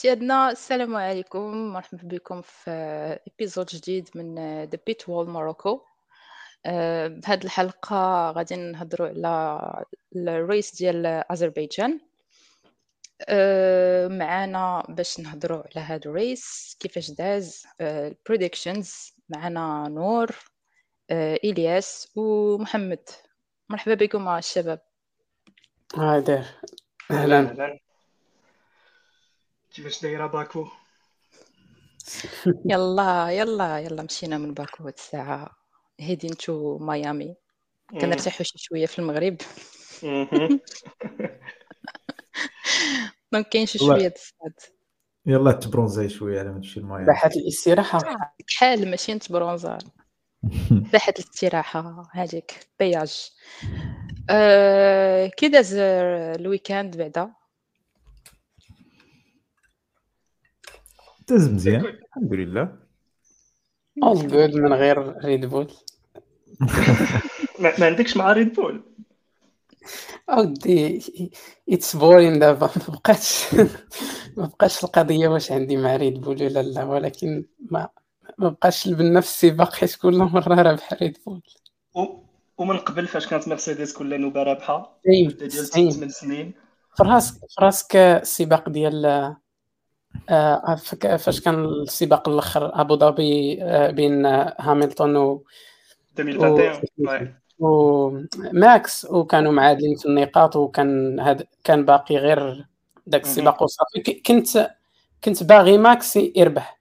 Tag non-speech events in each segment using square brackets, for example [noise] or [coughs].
سيادنا السلام عليكم. مرحبا بكم في episode جديد من The Pit Wall Morocco بهذه الحلقة غادي نهضروا على ال race ديال أذربيجان. أه، معانا باش نهضروا على هذا ال race كيفاش داز ال predictions معانا نور أه، إلياس ومحمد. مرحبا بكم مع الشباب. هاي داير. أهلا. كيفاش دايره باكو يلا يلا يلا مشينا من باكو هاد الساعة هيدين تو ميامي كنرتاحوا شي شوية في المغرب دونك كاين شي شوية الصاد يلا تبرونزي شوية على ما تمشي لميامي راحت الاستراحه كحال ماشي نتبرونزا راحت الاستراحه هذيك بياج أه كي داز ال weekend بعدا داز [laughs] مزيان. الحمد لله. all good من غير ريد بول [laughs] ما عندكش مع ريد بول أودي it's boring دابا. ما بقاتش [laughs] ما بقاش القضية واش عندي مع ريد بول ولا لا ولكن ما ما بقاش بالنفس السباق حيت كل مرة رابح ريد بول ومن قبل فاش كانت مرسيدس كل نوبة رابحة ديال سيم 8 سنين. في راسك في راسك السباق ديال آه، فاش كان السباق الأخر؟ أبو ظبي آه، بين آه، هاميلتون و 2021 ouais. وماكس وكانوا معادلين في النقاط وكان هاد كان باقي غير داك السباق وصافي. كنت كنت باغي ماكس يربح.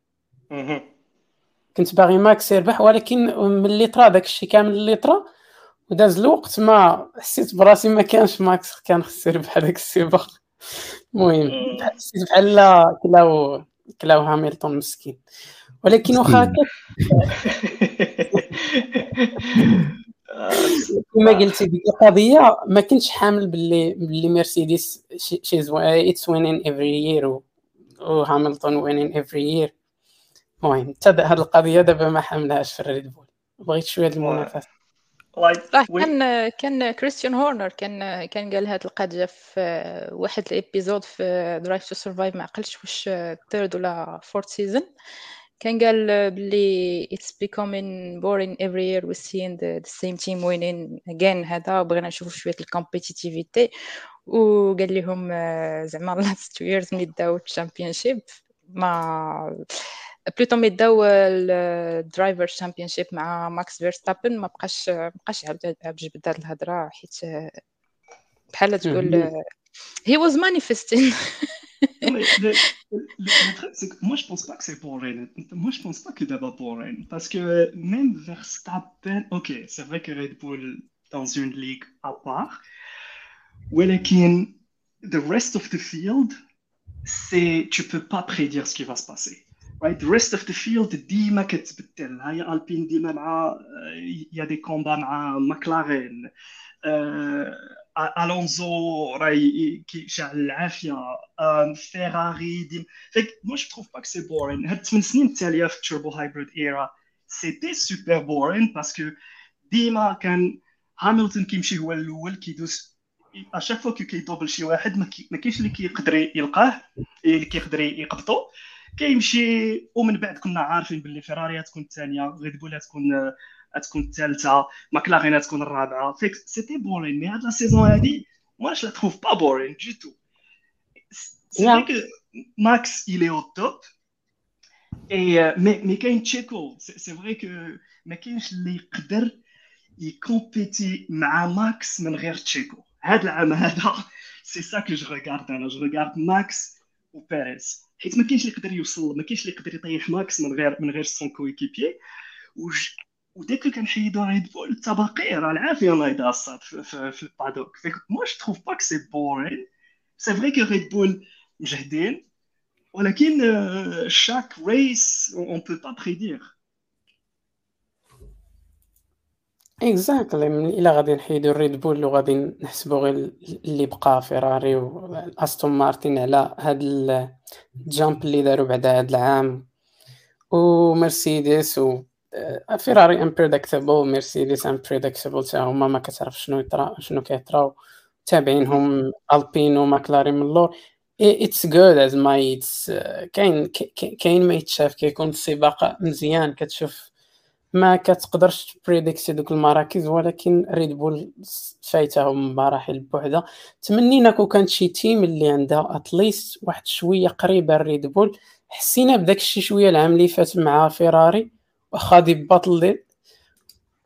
كنت باغي ماكس يربح ولكن ملي طرا داك الشيء كامل اللي طرا وداز الوقت ما حسيت براسي ما كانش ماكس كان خص يربح داك السباق. المهم حسيت بحال كلاو كلاو هاميلتون مسكين. ولكن واخا كما [laughs] قلتي ديك القضية ما كنتش حامل باللي باللي مرسيدس she's it's winning every year و هاميلتون winning every year المهم حتى هاد القضية دابا ما حاملهاش في الريد بول. بغيت شوية المنافسة. Like راه كان كان كريستيان هورنر كان كان قال هاد القضية في واحد ال episode في Drive to Survive ما عقلتش واش third ولا fourth season كان قال بلي it's becoming boring every year we seeing the, the same team winning again هذا بغينا نشوفوا شوية ال compétitivité وقال لهم آه، زعما last two years ملي داو ال championship ما بلوتو ملي داو الدرايفر شامبيونشيب مع ماكس فيرستابن ما بقاش ما بقاش يعاود يعاود يجبد هاد الهضره حيت آه، بحال تقول آه، he was manifesting Non, mais le, le- le truc, c'est que moi, je pense pas que c'est boring. Moi, je pense pas que d'abord boring. Parce que même Verstappen, ok, c'est vrai que Red Bull dans une ligue à part. ولكن the rest of the field, c'est, tu peux pas prédire ce qui va se passer. The rest of the field, ديما كتبدل. هاي Alpine ديما مع, a des combats مع. آه، الونزو راهي كيشعل العافية فيراري ديما fait que moi je trouve pas que c'est boring هاد الثمان سنين التاليه في ال turbo hybrid era c'était super boring parce que ديما كان هاميلتون كيمشي هو الأول كيدوز à chaque fois كي كي double شي واحد ما كاينش اللي كيقدر يلقاه اللي كيقدر يقبطو كيمشي ومن بعد كنا عارفين باللي فيراري تكون الثانية ريد بول تكون تكون الثالثة ماكلارين تكون الرابعة. fait que c'était boring mais هاد la saison هادي moi je la trouve pas boring du tout. C'est Yeah. vrai que Max il est au top. Et euh, mais mais كاين تشيكو c'est vrai que ما كاينش اللي يقدر ي compete مع ماكس من غير تشيكو هاد العام هذا c'est ça que je regarde أنا je regarde ماكس وبيريز حيت ما كاينش اللي يقدر يوصل ما كاينش اللي يقدر يطيح ماكس من غير من غير son coéquipier. وج... وديك اللي كنحيدو ريد بول التباقي راه العافية نايضه الصهد في, في, في ال paddock. Fait que moi je trouve pas que c'est boring c'est vrai que ريد بول مجهدين ولكن chaque race on peut pas prédire exactly إلا غادي نحيدو الريد بول وغادي نحسبو غير اللي بقى فيراري واستون مارتين على هاد ال- ال jump اللي داروا بعد هاد العام. ومرسيدس و آه، فيراري unpredictable مرسيدس unpredictable حتى هما ما كتعرف شنو يطرا شنو كيطراو. تابعينهم البين وماكلارين من اللور. اتس جود از ما اتس كاين- كاين ما يتشاف. كيكون السباق مزيان. كتشوف ما كتقدرش تبريديكتي دوك المراكز ولكن ريد بول فايتهم بمراحل بوحدها. تمنينا كون كانت شي تيم اللي عندها اتليست واحد شوية قريبة لريد بول حسينا بداك الشي شوية العام اللي فات مع فيراري واخا دي باتل دي.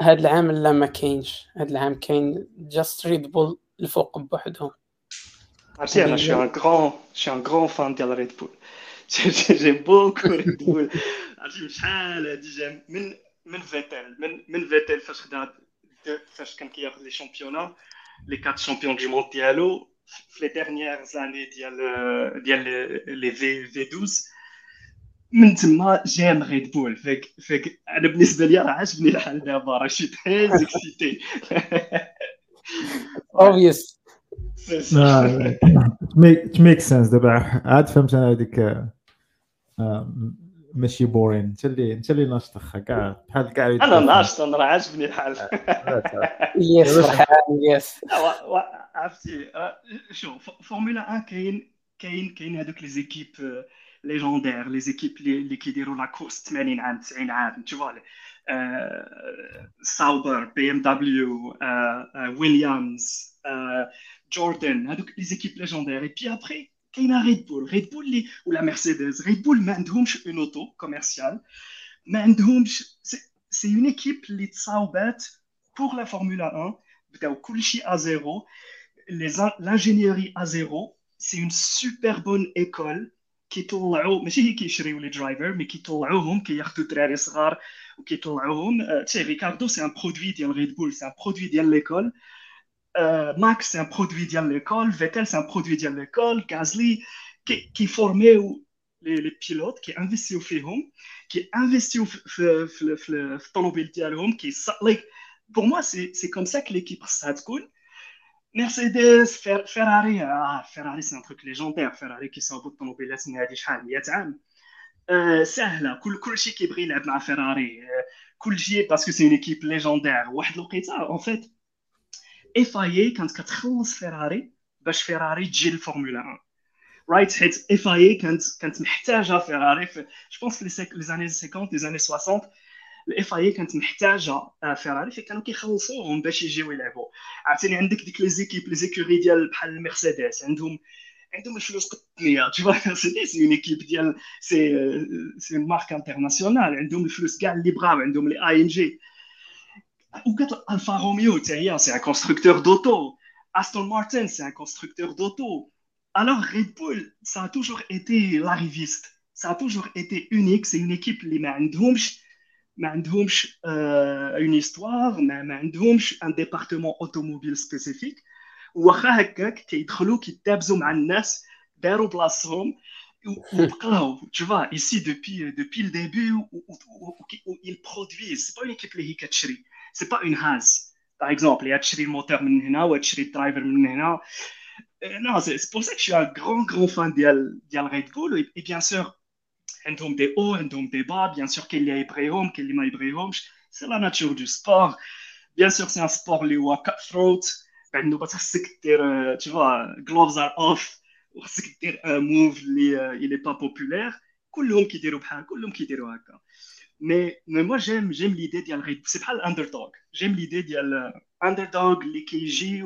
هاد العام لا ما كاينش. هاد العام كاين just Red Bull الفوق بوحدهم. عرفتي أنا je suis un grand je suis un grand fan ديال Red Bull j'aime beaucoup Red Bull عرفتي شحال هادي جا من من فيتل من من فيتل فاش خدا فاش كان كياخذ les championnats les quatre championnats du monde ديالو في les dernières années ديال ديال لي في في 12 من تما j'aime Red Bull fait que fait que أنا بالنسبة لي راه عاجبني الحال دابا راه je suis très excité اوبيس it makes sense دابا عاد فهمت أنا هذيك آه، ماشي boring. انت اللي انت اللي ناشط اخا كاع بحال كاع أنا ناشط أنا راه عاجبني الحال. [laughs] yes فرحان yes. [laughs] عرفتي آه، شوف فورمولا 1 كاين كاين كاين هذوك les équipes légendaires les équipes اللي اللي كيديروا la course 80 عام 90 عام tu vois Sauber BMW Williams Jordan هذوك les équipes légendaires et puis après كاينة Red Bull Red Bull اللي ولا Mercedes Red Bull ما عندهمش une auto commerciale ما عندهمش c'est une équipe اللي تصاوبات pour la فورمولا 1 بداو كلشي à zéro les in- l'ingénierie à zéro, c'est une super bonne école كيطلعوا ماشي هي كيشريو les drivers mais كيطلعوهم كياخذوا دراري صغار وكيطلعوهم آه، tu sais ريكاردو c'est un produit ديال Red Bull c'est un produit ديال l'école ماكس c'est un produit ديال l'école فيتل c'est un produit ديال l'école غازلي كي كيفورميو les les pilotes كي انفستيو فيهم كي انفستيو في في في, في, في الطوموبيل ديالهم كي like pour moi c'est c'est comme ça que l'équipe خصها تكون مرسيدس فير- فيراري آه Ferrari c'est un truc légendaire Ferrari كيصاوبوا الطوموبيلات من هذه شحال 100 عام آه سهله كل كلشي كيبغي يلعب مع فيراري آه كلشي parce que c'est une équipe légendaire واحد الوقيته en fait FIA كانت كتخلص فيراري باش فيراري تجي للفورمولا 1 right حيت FIA كانت كانت محتاجه فيراري في je pense في les années 50 les années 60 ال FIA كانت محتاجه آه، فيراري فكانوا كيخلصوهم باش يجيو يلعبوا عرفتيني عندك ديك les équipes les écuries ديال بحال المرسيدس عندهم عندهم الفلوس قد الدنيا tu vois Mercedes c'est une équipe ديال c'est c'est une marque internationale عندهم الفلوس كاع اللي بغاو عندهم les ingé وكانت الفا روميو حتى هي سي ان كونستركتور دوتو Aston Martin, c'est un constructeur d'auto. Alors, Red Bull, ça a toujours été l'arriviste. Ça a toujours été unique. C'est une équipe qui n'a ما عندهمش اون هيستوار ما, ما عندهمش ان ديبارتمون اوتوموبيل سبيسيفيك واخا هكاك كيدخلوا كيتابزوا مع الناس داروا بلاصتهم وبقاو tu vois ici depuis depuis le début où ils produisent c'est pas une équipe اللي هي كتشري c'est pas une has par exemple هي تشري الموتور من هنا وتشري الدرايفر من هنا non c'est pour ça que je suis un grand grand fan ديال ديال Red Bull. Et bien sûr عندهم دي أو عندهم des bas bien sûr كاين اللي يبغيهم كاين اللي ما يبغيهمش c'est la nature du sport bien sûr c'est un sport اللي هو cutthroat بعد النوبه خصك دير tu vois gloves are off. وخصك دير un move اللي elle est pas populaire كلهم كيديروا بحال كلهم كيديروا هكا mais mais moi j'aime j'aime l'idée ديال Red c'est بحال ال underdog j'aime l'idée ديال underdog اللي كيجي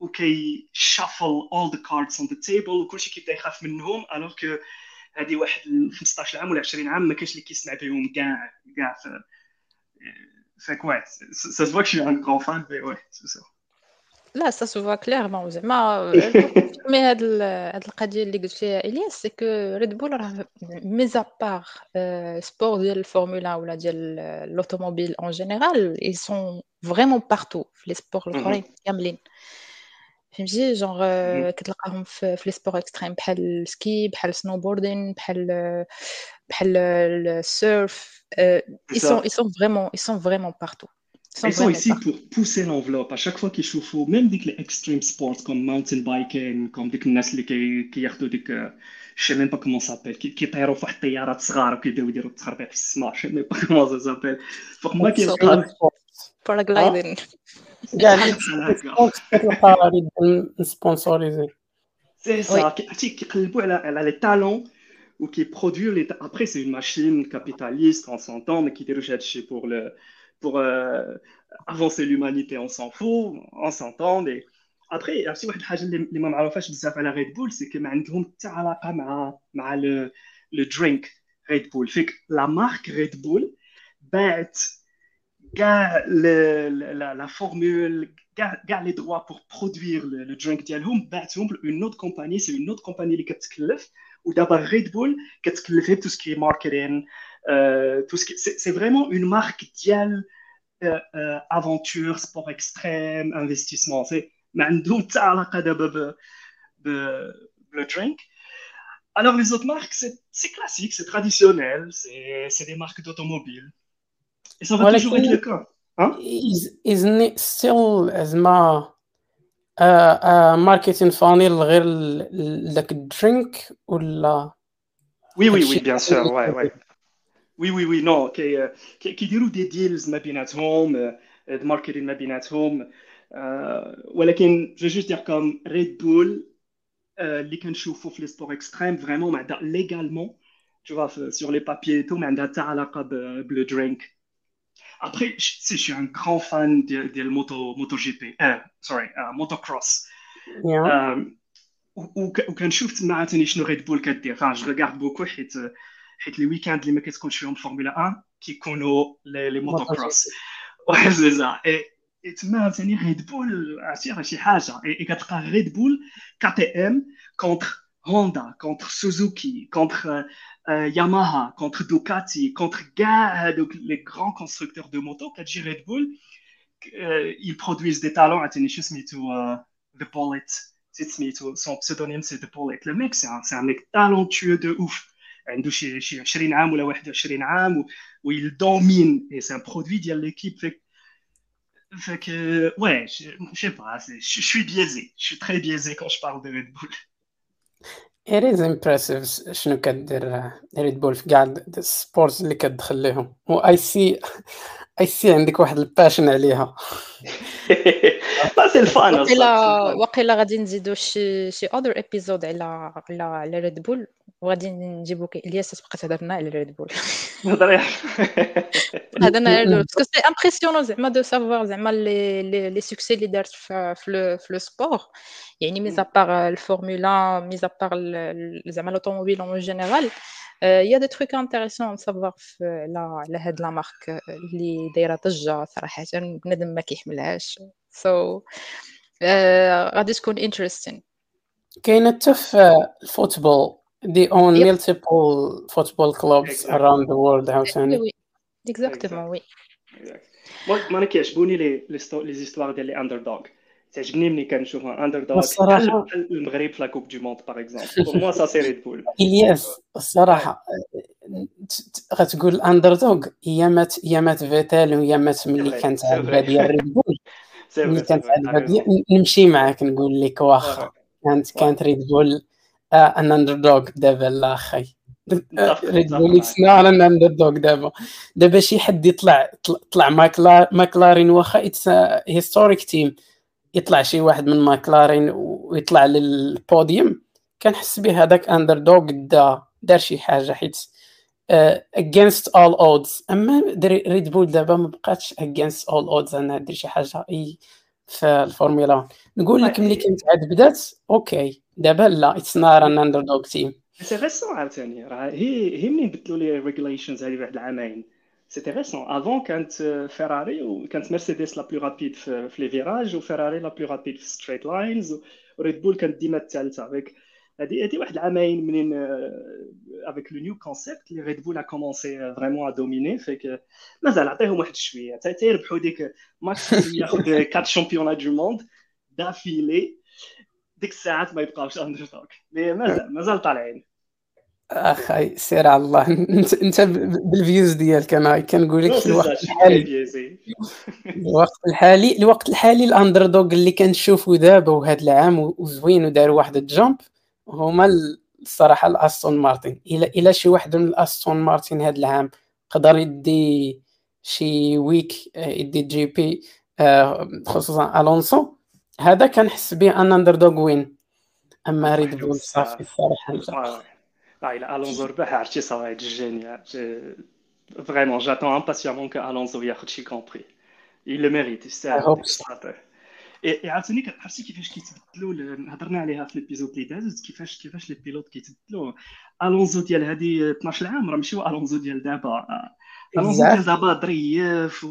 وكي shuffle all the cards on the table وكلشي كيبدا يخاف منهم alors que هذه واحد 15 عام ولا 20 عام ما كاينش اللي كيسمع بهم كاع كاع فاك واحد سا سو كو ان غران فان وي سا لا سا سو فوا كليرمون زعما [laughs] مي هاد هاد القضية اللي قلت فيها إلياس سي كو ريد بول راه ميزا بار سبور ديال الفورمولا ولا ديال لوتوموبيل اون جينيرال اي سون فريمون بارتو في لي سبور الأخرين كاملين. فهمتي؟ جونغ كتلقاهم في في les sports extrêmes بحال ال ski بحال snowboarding بحال بحال ال surf ils sont ils sont vraiment ils sont vraiment partout. Ils sont ici pour pousser l'enveloppe. À chaque fois qu'ils chauffent, même dès que les extreme sports comme mountain biking, comme dès que الناس اللي كي كياخذوا ديك je sais même pas comment ça s'appelle كي كيطيروا في واحد الطيارات صغار وكيبداو يديروا التخربيق في السماء je sais même pas [laughs] comment ça s'appelle. فوق ما كيلقى paragliding كاع اللي كتلقى Red Bull sponsorisé سي سا عرفتي كيقلبوا على على les talents وكيبرودويو لي après c'est une machine capitaliste on s'entend ما كيديروش هادشي pour le pour euh, avancer l'humanité, on s'en fout, on s'entend. Mais après, عرفتي واحد الحاجة اللي اللي ما معروفاش بزاف على Red Bull c'est que ما عندهم حتى علاقه مع مع le le drink Red Bull fait que la marque Red Bull باعت كاع la formule كاع كاع les droits pour produire le drink ديالهم باعتهم une autre compagnie c'est une autre compagnie اللي كتكلف ودابا Red Bull كتكلف غير تو سكي ماركتين تو سكي سي فريمون اون مارك ديال aventure sport extrême investissement c'est ما عندهم حتى علاقه دابا ب ب درينك Alors les autres marques, c'est classique, c'est traditionnel, c'est des marques d'automobile. Et ça va ولكن toujours être le cas. Hein? is- isn't it still زعما ماركتين فانيل غير ال- ال- داك الدرينك ولا Oui, oui, oui, هادشي bien sûr, ouais, ouais. Oui, oui, oui, non, كي كي- كيديروا دي ديلز ما بيناتهم آه، الماركتين ما بيناتهم آه، ولكن je juste dire comme Red Bull اللي كنشوفوا في les sports extrêmes vraiment ما عندها légalement tu vois sur les papiers et tout ما عندها حتى علاقه ب le drink Après, je, si, je suis un grand fan de, de moto, MotoGP, euh, sorry, uh, motocross. Yeah. Euh, وكنشوف تما عاوتاني شنو Red Bull كدير enfin je regarde beaucoup حيت حيت les weekends اللي ما كتكونش فيهم فورمولا 1 كيكونوا les les motocross Oui c'est ça et تما عاوتاني Red Bull عرفتي راه شي حاجة اي كتلقى Red Bull KTM contre Honda contre Suzuki contre Yamaha contre Ducati contre كاع هادوك les grands constructeurs de moto كتجي Red Bull ils produisent des talents عاوتاني شو سميتو The Bullet سميتو son pseudonyme c'est The Bullet. Le mec c'est un, c'est un mec talentueux de ouf. عنده شي 20 عام ولا 21 عام Oui le domaine. Et c'est un produit ديال l'équipe fait que fait que ouais j'ai pas je suis biaisé je très biaisé quand je parle de Red Bull It is impressive. شنو كدير Red Bull في كاع ال sports اللي كدخل ليهم. و I see I see عندك واحد ال passion عليها. [laughs] باسي الفان وقيلا غادي نزيدو شي شي other episode على على على Red Bull وغادي نجيبو كي إلياس تبقى تهضر لنا على ريد بول. [laughs] نهضر- هضرنا على Red parce que c'est impressionnant زعما de savoir زعما les les les succès اللي دارت في le sport يعني mis à part الفورمولا mis à part زعما l'automobile en général y a des trucs intéressants à savoir في على على هاد la marque اللي دايرة ضجة صراحة بنادم ما كيحملهاش. so غادي تكون interesting كاينة حتى في ال football. They own Yep. multiple football clubs Exactly. around the world عاوتاني oui exactement oui moi أنا كيعجبوني les les sto- les histoires ديال les underdogs تعجبني ملي كنشوف underdog بحال المغرب في la coupe du monde par exemple pour moi ça c'est Red Bull الياس الصراحه غتقول ال underdog هي مات هي مات فيتال وهي مات ملي كانت. ديال Red Bull ملي كانت ديال نمشي معاك نقول لك واخا كانت كانت Red Bull an underdog دابا لا أخي نتفق- Red Bull معاك. يتسنى an underdog دابا دابا شي حد يطلع طلع- طلع McLa McLaren واخا it's historic team يطلع شي واحد من ماكلارين ويطلع للبوديوم كنحس به هذاك underdog دا دار شي حاجة حيت against all odds. أما Red Bull دابا ما بقاتش against all odds انها دير شي حاجة إي في الفورمولا 1 نقول لك ملي كانت عاد بدات okay. دابا لا it's not an underdog team c'est récent عاوتاني راه هي هي منين بدلوا les regulations هذه واحد العامين c'était récent avant كانت فيراري وكانت مرسيدس la plus rapide في, في les virages وفيراري la plus rapide في straight lines و Red Bull كانت ديما الثالثه avec هذه هذه واحد العامين منين avec le new concept اللي Red Bull a commencé vraiment à dominer fait que مازال عطيهم واحد شوية حتى حتى يربحوا ديك ماكس ياخذ 4 championnats du monde d'affilée ديك الساعات ما يبقاوش underdog مازال مازال طالعين. أخي سير على الله. انت أنت بال views ديالك أنا كنقول لك في الوقت الحالي. الوقت الحالي الوقت الحالي ال underdog اللي كنشوفو دابا وهذا العام وزوين وداروا واحد ال jump هما ال- الصراحة ال Aston Martin الا إلا شي واحد من ال Aston Martin هذا العام قدر يدي شي week يدي GP آه، خصوصا الونسو هذا كنحس به أن underdog win اما Red Bull صافي الصراحه لا Archie, ça va être génial. Vraiment, j'attends impatiemment que Alonso ياخذ. Il le mérite, c'est اي عاوتاني عرفتي كيفاش كيتبدلوا هضرنا عليها في ال épisode اللي داز كيفاش كيفاش les pilotes كيتبدلوا ألونزو ديال هذه 12 عام راه ماشي هو ألونزو ديال دابا. ألونزو ديال دابا ظريف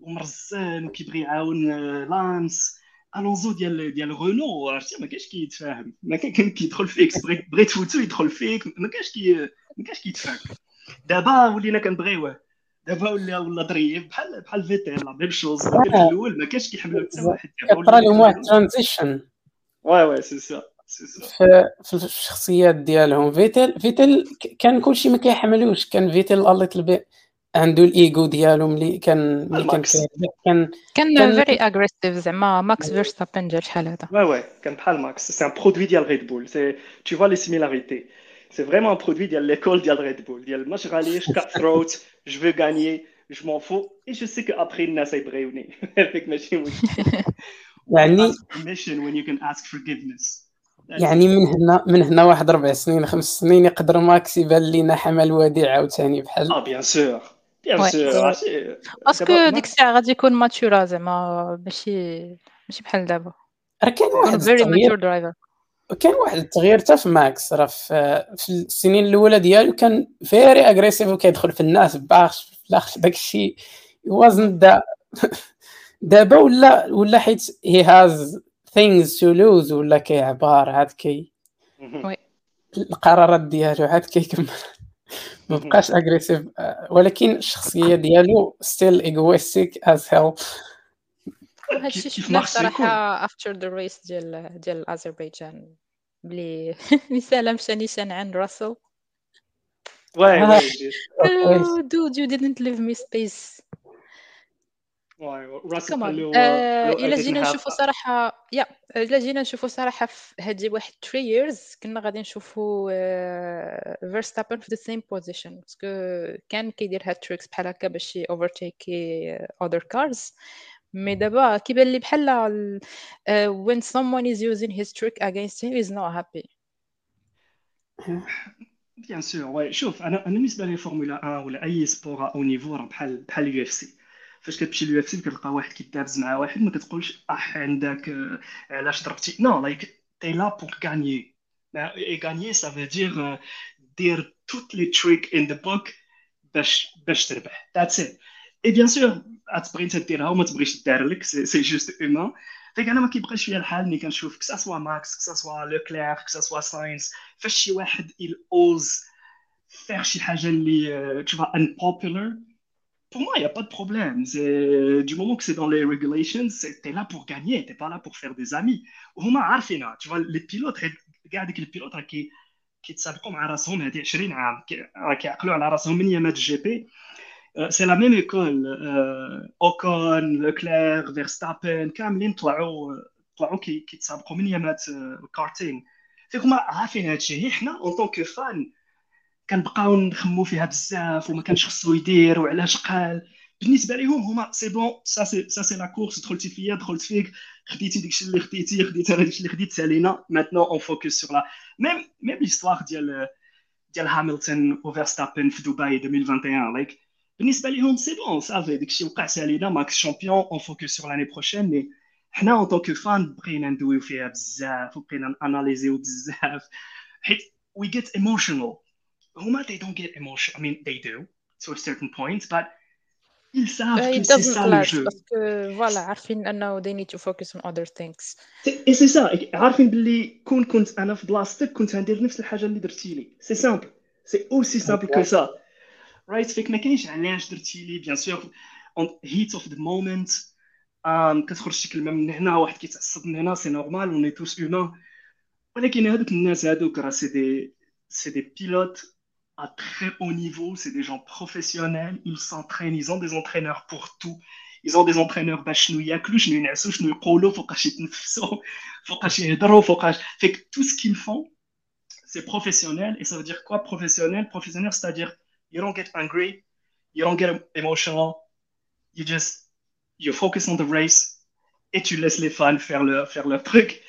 ومرزان وكيبغي يعاون لانس. الونزو ديال ديال رونو عرفتي ما كاينش كيتفاهم ما كان كيدخل فيك بغيت تفوتو يدخل فيك ما كاينش كي ما كاينش كيتفاهم دابا ولينا كنبغيوه دابا ولا ولا ظريف بحال بحال فيتيل la même chose في الأول ما كانش كيحملو حتى واحد كطرا لهم واحد transition واي واي سي سا في الشخصيات ديالهم فيتيل فيتيل كان كلشي ما كيحملوش كان فيتيل الله بي عنده الايجو ديالو ملي كان ملي كان كان كان very aggressive زعما ماكس فيرستابن جا شحال هذا؟ oui oui كان بحال ماكس. c'est un produit ديال Red Bull si tu vois les similarités. C'est vraiment un produit ديال l'école ديال Red Bull ديال ماشي غاليش cutthroat je veux gagner je m'en fous. Et je sais que après الناس يبغيوني هذيك ماشي مشكل يعني permission when you can ask forgiveness. يعني من هنا من هنا واحد ربع سنين خمس سنين يقدر ماكس يبان لينا حمل وديع عاوتاني بحال آه bien sûr bien sûr parce que ديك الساعة غادي يكون mature زعما ماشي ماشي بحال دابا راه كاين واحد very mature driver كان واحد التغيير حتى في ماكس راه في السنين الأولى ديالو كان very aggressive وكيدخل في الناس باخ في الآخر داك الشيء وازن دا دابا ولا ولا حيت he has things to lose ولا كيعبار عاد كي القرارات ديالو عاد كيكمل. ما بقاش aggressive ولكن الشخصية ديالو still egoistic as hell هادشي شفنا صراحة after the race ديال ديال اذربيجان بلي [laughs] مثال مشى نيشان عند راسل. why did you didn't leave me space. راسل الا جينا نشوفوا صراحة يا الا جينا نشوفوا صراحة في هذه واحد 3 years كنا غادي نشوفوا فيرستابن في the same position parce que كان كيدير هاد tricks بحال هكا باش يovertaki other cars mais دابا كيبان لي بحال when someone is using his trick against him he's not happy. bien sûr شوف أنا أنا بالنسبة لي فورمولا 1 ولا n'importe sport haut niveau راه بحال بحال ال UFC فاش كتمشي لل UFC كتلقى واحد كيدابز مع واحد ما كتقولش أح عندك علاش ضربتي no like t'es là pour gagner et gagner ça veut dire دير toutes les tricks in the book باش باش تربح. that's it et bien sûr غتبغي انت ديرها وما تبغيش دار لك c'est juste humain ديك أنا ما كيبقاش فيا الحال ملي كنشوف que ça soit ماكس que ça soit لوكلير que ça soit ساينس فاش شي واحد il ose faire شي حاجة اللي tu vois unpopular pour moi, il n'y a pas de problème. Du moment que c'est dans les regulations, tu es là pour gagner, tu n'es pas là pour faire des amis. هما عارفينها tu vois les pilotes كاع ديك ال pilotes راه كي كيتسابقوا مع راسهم هذه 20 عام كيعقلوا على راسهم من يامات ال GP c'est la même école Ocon لوكلير فيرستابن كاملين طلعوا طلعوا كيتسابقوا من يامات الكارتين فيك هما عارفين هذا الشيء حنا en tant que fans كنبقاو نخمو فيها بزاف وما كانش خصو يدير وعلاش قال. بالنسبة لهم هما c'est bon ça c'est ça c'est la course دخلتي فيا دخلت فيك خديتي داكشي اللي خديتي خديت أنا داكشي اللي خديت سالينا. maintenant on focus sur la même même l'histoire ديال ديال هاميلتون وفيرستابن في دبي 2021 like بالنسبة لهم c'est bon صافي داكشي وقع سالينا ماكس champion on focus sur l'année prochaine mais حنا en tant que fans بقينا ندويو فيها بزاف وبقينا نanalyseيو بزاف. حيت we get emotional هما they don't get emotion I mean they do to a certain point but ils savent que c'est ça le jeu. parce que voilà عارفين انه they need to focus on other things. Et c'est ça عارفين باللي كون كنت أنا في بلاصتك كنت غندير نفس الحاجة اللي درتي لي c'est simple c'est aussi simple que ça رايت فيك ما كاينش علاش درتي لي bien sûr on heat of the moment. Um, كتخرج شي كلمه من هنا واحد كيتعصب من هنا سي نورمال اون توس هيومان ولكن هذوك الناس هذوك راه سي دي سي دي بيلوت un très haut niveau, c'est des gens professionnels, ils s'entraînent, ils ont des entraîneurs pour tout. Ils ont des entraîneurs bachnou yaklu, je n'ai pas je prolo, faut cacher nfso, faut cacher edro, faut cacher. Fait que tout ce qu'ils font, c'est professionnel. Et ça veut dire quoi professionnel? Professionnel, c'est-à-dire, you don't get angry, you don't get emotional, you just, you focus on the race, et tu laisses les fans faire leur, faire leur truc.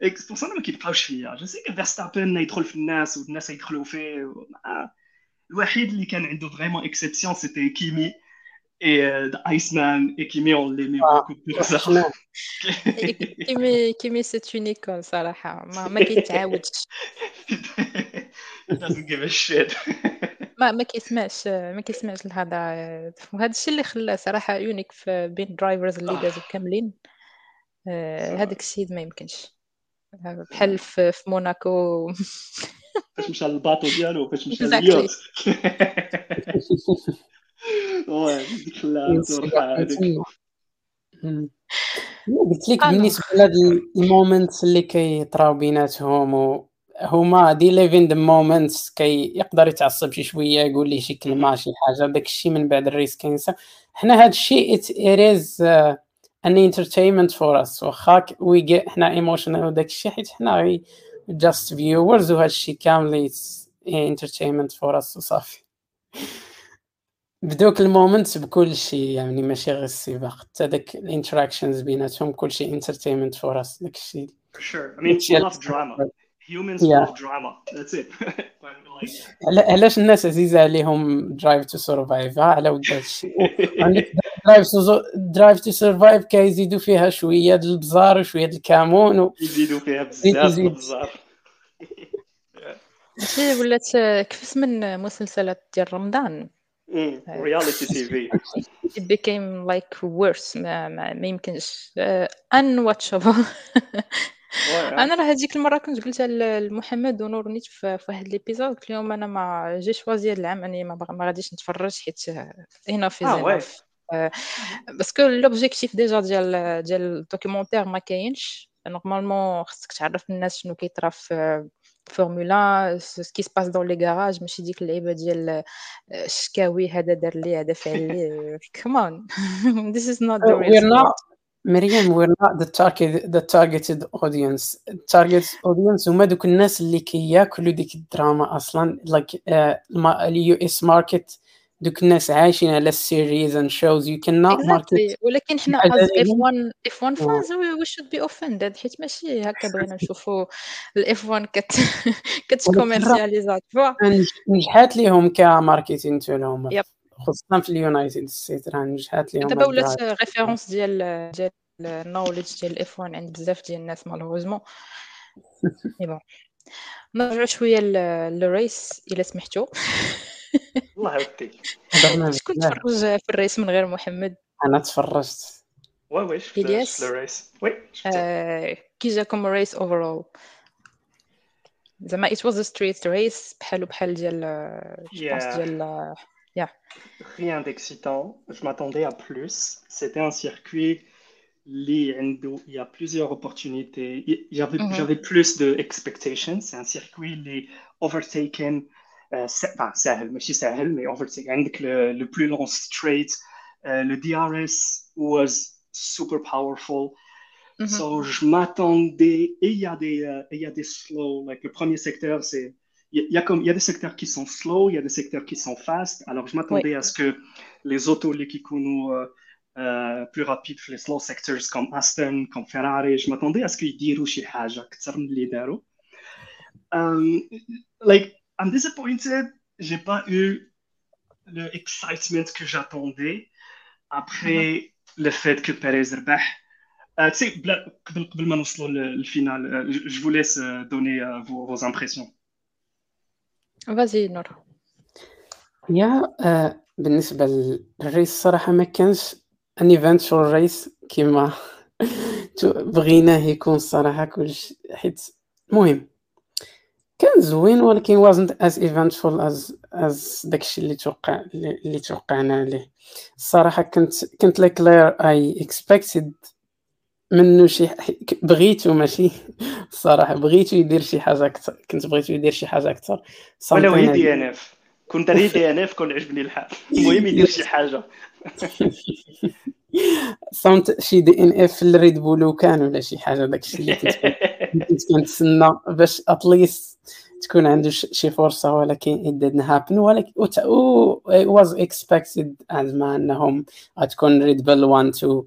Et c'est pour ça que je ne pas hein. Je sais que Verstappen, il troll le ou il troll le الوحيد اللي كان عنده فريمون اكسبسيون سيتي كيمي et Iceman. Et Kimi on l'aimait Ah, beaucoup pour ça. كيمي كيمي سي اون ايكون صراحة ما ما كيتعاودش ما ما كيسمعش ما كيسمعش الهضره وهذا الشيء اللي خلاه صراحة unique في بين drivers اللي دازو كاملين. آه، هذاك السيد ما يمكنش. بحال في في موناكو. فاش مشى لل bateau ديالو فاش مشى. لل yacht [laughs] ديك [laughs] هذيك. قلت لك. بالنسبة لهاد ال moment اللي كيطراو بيناتهم و هما they live in the moments كي يقدر يتعصب شي شوية يقول لي شي كلمة شي حاجة داك الشيء من بعد ال race كينسى حنا هاد الشيء it is an entertainment for us واخا we get حنا emotional وداك الشيء حيت حنا just viewers وهاد الشيء كامل entertainment for us وصافي بدوك ال moments بكل شيء يعني ماشي غير السباق حتى داك ال interactions بيناتهم كل شيء entertainment for us داك الشيء For sure. I mean, we love drama. Humans Yeah. love drama. That's it. [laughs] علاش الناس عزيزة عليهم درايف تو سرفايف على ود هذا الشيء عندك [laughs] درايف تو درايف تو سرفايف كيزيدوا فيها شوية د البزار وشويه د الكمون و... يزيدوا فيها بزاف. بزاف هادشي ولات كيف من مسلسلات ديال رمضان reality TV it became like worse ما, ما, ما يمكنش uh, unwatchable أنا راه هذيك المره كنت قلتها لمحمد ونور نيت في في واحد l'épisode قلت لهم أنا ما j'ai choisi العام اني ما, ما غاديش نتفرج حيت enough آه، oui. از parce que l'objectif déjà ديال ديال ال documentaire ما كاينش normalement خصك تعرف الناس شنو كيطرا في فورمولا ce qui se passe dans les garages ماشي ديك اللعيبه ديال الشكاوي هذا دار لي هذا فعل لي كمان this is not the real. مريم we're not the target the targeted audience. Target audience هما دوك الناس اللي كياكلوا ديك الدراما أصلا. Like uh, ال US market دوك الناس عايشين على ال series shows you cannot market Exactly. ولكن حنا F1 F1 آه. fans we, we should be offended حيت ماشي هكا [laughs] بغينا نشوفوا ال F1 كت [laughs] كتcommercialisa voilà نج- نجحات ليهم ك marketing تولهم Yep. خصوصا في ال United States راه نجحات ليهم دابا ولات. référence ديال ديال ال knowledge ديال ال F1 عند بزاف ديال الناس malheureusement [laughs] نرجعوا شوية لل race إلا سمحتوا الله يوديك هضرنا شكون بزاف. تفرج في الريس من غير محمد انا تفرجت وي وي شفت إلياس؟ شفت الريس وي شفت آه، كي جاكم الريس اوفرول زعما it was a straight race بحالو بحال ديال جو بونس Yeah. ديال rien d'excitant. Je m'attendais à plus. C'était un circuit li عنده- il y a plusieurs opportunités. Il- J'avais Mhm. j'avais plus de expectations. C'est un circuit les overtaken. euh, enfin, Sahel, monsieur Sahel, mais on veut dire le, le plus long straight, euh, le DRS was super powerful. Mm. So, je m'attendais, et il y, a des, euh, y a des slow, like, le premier secteur, c'est, il y, a comme, il y a des secteurs qui sont slow, il y a des secteurs qui sont fast, alors je m'attendais à ce que les autos, les Kikuno, euh, euh, plus rapides, les slow sectors comme Aston, comme Ferrari, je m'attendais à ce qu'ils diront chez Haja, que ça me les um, like, I'm disappointed. J'ai pas eu le excitement que j'attendais après le fait que Perez ربح. Euh, tu sais, بلا- قبل قبل ما نوصلوا للفينال, euh, je je vous laisse euh, donner euh, vos, vos impressions. فازي نور يا آه بالنسبه للريس صراحه ما كانش ان ايفنتشوال ريس كيما تو- بغيناه يكون الصراحه كلش حيت المهم كان زوين ولكن wasn't as eventful as as داكشي اللي توقع اللي توقعنا عليه. الصراحة كنت كنت لكلير I expected منه شي بغيتو ماشي؟ [laughs] الصراحة بغيتو يدير شي حاجة أكثر كنت بغيتو يدير شي حاجة أكثر. ولو هي دي إن إف. كنت ري DNF كون عجبني الحال المهم يدير شي حاجة. [laughs] صمت شي DNF ال Red Bull كان ولا شي حاجة داكشي اللي كنت [laughs] كنت كنتسنى باش at least تكون عنده شي فرصة ولكن it didn't happen ولكن و it was expected زعما أنهم غتكون Red Bull 1 2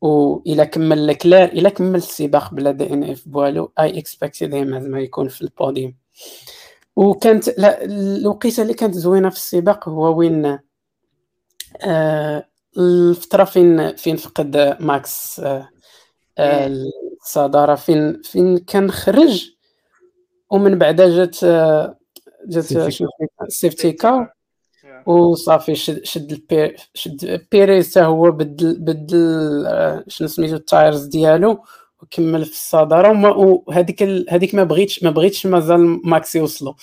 والا كمل لكلير الا كمل السباق بلا DNF voilà و I expected زعما يكون في البوديوم. وكانت لا الوقيتة اللي كانت زوينة في السباق هو وين آه الفترة فين فين فقد ماكس آه الصداره فين فين كان خرج ومن بعد جات جات safety car وصافي شد شد البير شد بيريز حتى هو بدل بدل شنو سميتو ال tires ديالو وكمل في الصدارة. وهذيك هذيك ما بغيتش ما بغيتش مازال ماكس يوصلو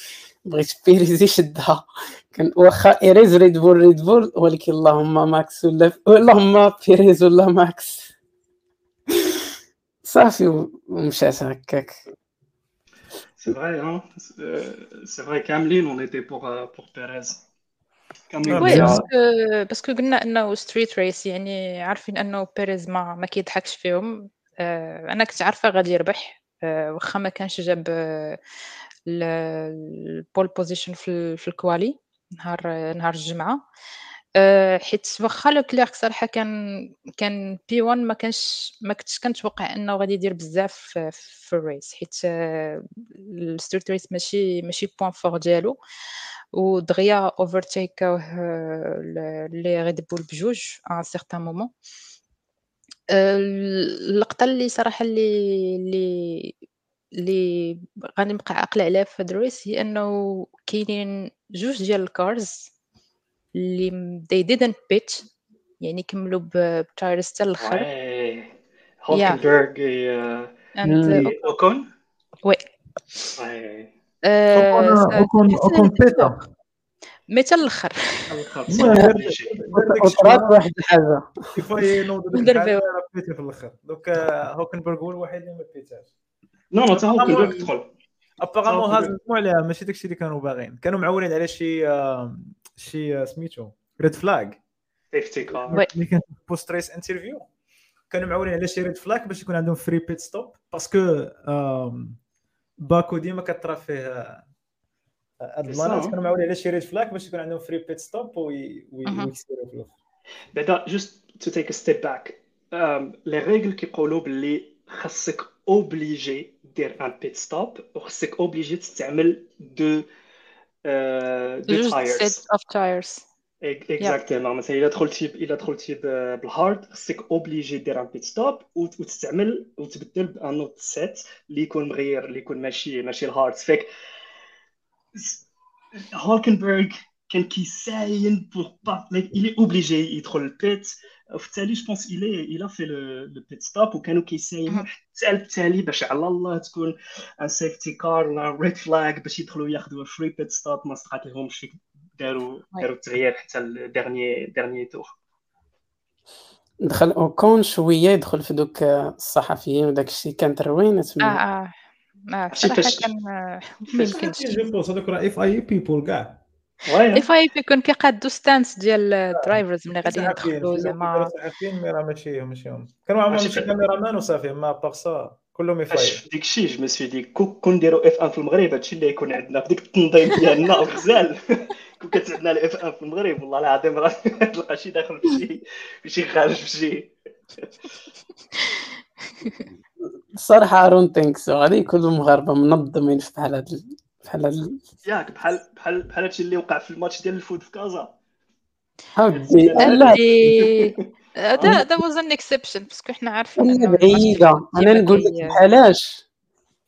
بغيت بيريز يشدها. كان واخا ايريز Red Bull Red Bull ولكن اللهم ماكس ولا اللهم بيريز ولا ماكس صافي ومشات هكاك c'est vrai ها c'est vrai كاملين on était pour pour بيريز oui parce que parce que قلنا إنه street race يعني عارفين إنه بيريز ما ما كيضحكش فيهم. آه، أنا كنت عارفة غادي يربح. آه، واخا ما كانش جاب ال pole position في في ال quali نهار نهار الجمعة. آه، حيت واخا لو كليرك صراحة كان كان P1 ما كانش ما كنتش كنتوقع إنه غادي يدير بزاف في ال race. حيت ال street race ماشي ماشي point fort ديالو. ودغيا overtake اوه les Red Bull بجوج un certain moment اللقطة اللي صراحة اللي اللي اللي غادي نبقى عاقلة عليها في هاد ال race هي إنه كاينين جوج ديال ال cars اللي they didn't pit يعني كملوا ب tires حتى الآخر هولكنبرغ أوكون؟ oui. اوكون اوكون pit ا mais حتى الآخر وطرات واحد الحاجة pit ا في الآخر donc هوكنبرغ هو الوحيد اللي ما pit اش non non حتى هوكنبرغ دخل apparemment هازموا عليها ماشي داكشي اللي كانوا باغيين. كانوا معولين على شي شي سميتو red flag safety car ملي كان post race interview كانوا معولين على شي red flag باش يكون عندهم free pit stop parce que باكو ديما كطرا فيه هاد المرات كانوا معولين على شي red flag باش يكون عندهم free pit stop ويكسروا في الآخر بعدا just to take step back les règles كيقولوا باللي خاصك obligé دير un pit stop وخاصك obligé تستعمل deux دو تايرز اوف تايرز اكزاكتومون مثلا الا دخلتي الا دخلتي بالهارد خصك اوبليجي دير ان بيت ستوب وتستعمل وتبدل بان نوت سيت اللي يكون مغير اللي يكون ماشي ماشي الهارد فيك هولكنبرغ كان كيساين بور با لايك الي اوبليجي يدخل البيت وفي التالي جو بونس الي إلى في لو بيت ستوب وكانوا كيساينوا حتى التالي باش على الله تكون ان سيفتي كار ولا ريد فلاج باش يدخلوا ياخذوا فري بيت ستوب ما صدقات لهمش داروا داروا التغيير حتى الدرني ديرني تور دخل اوكون شوية يدخل في دوك الصحفيين وداك الشيء كانت روينه آه آه. آه كان ما يمكنش جو بونس هذوك راه اف أي بيبول كاع. اف اي بي كون كيقادو ستانس ديال الدرايفرز ملي غادي يدخلوا زعما. صحفيين مي راه ماشي ماشي هم كانوا معاهم شي كاميرا مان وصافي ما باغ كلهم اف اي ديك الشيء جو مسوي دي كون نديروا اف 1 في المغرب هادشي اللي يكون عندنا في ديك التنظيم ديالنا غزال [laughs] كون كانت عندنا الاف 1 في المغرب والله العظيم راه [laughs] تلقى شي داخل في شي في شي خارج في شي الصراحه ارون ثينكس غادي يكونوا المغاربه منظمين في بحال هاد بحال ياك بحال بحال بحال هادشي اللي وقع في الماتش ديال الفوت في كازا. هادي لا هذا هذا was an exception parce que حنا عارفين أنا بعيدة. أنا نقول لك بحالاش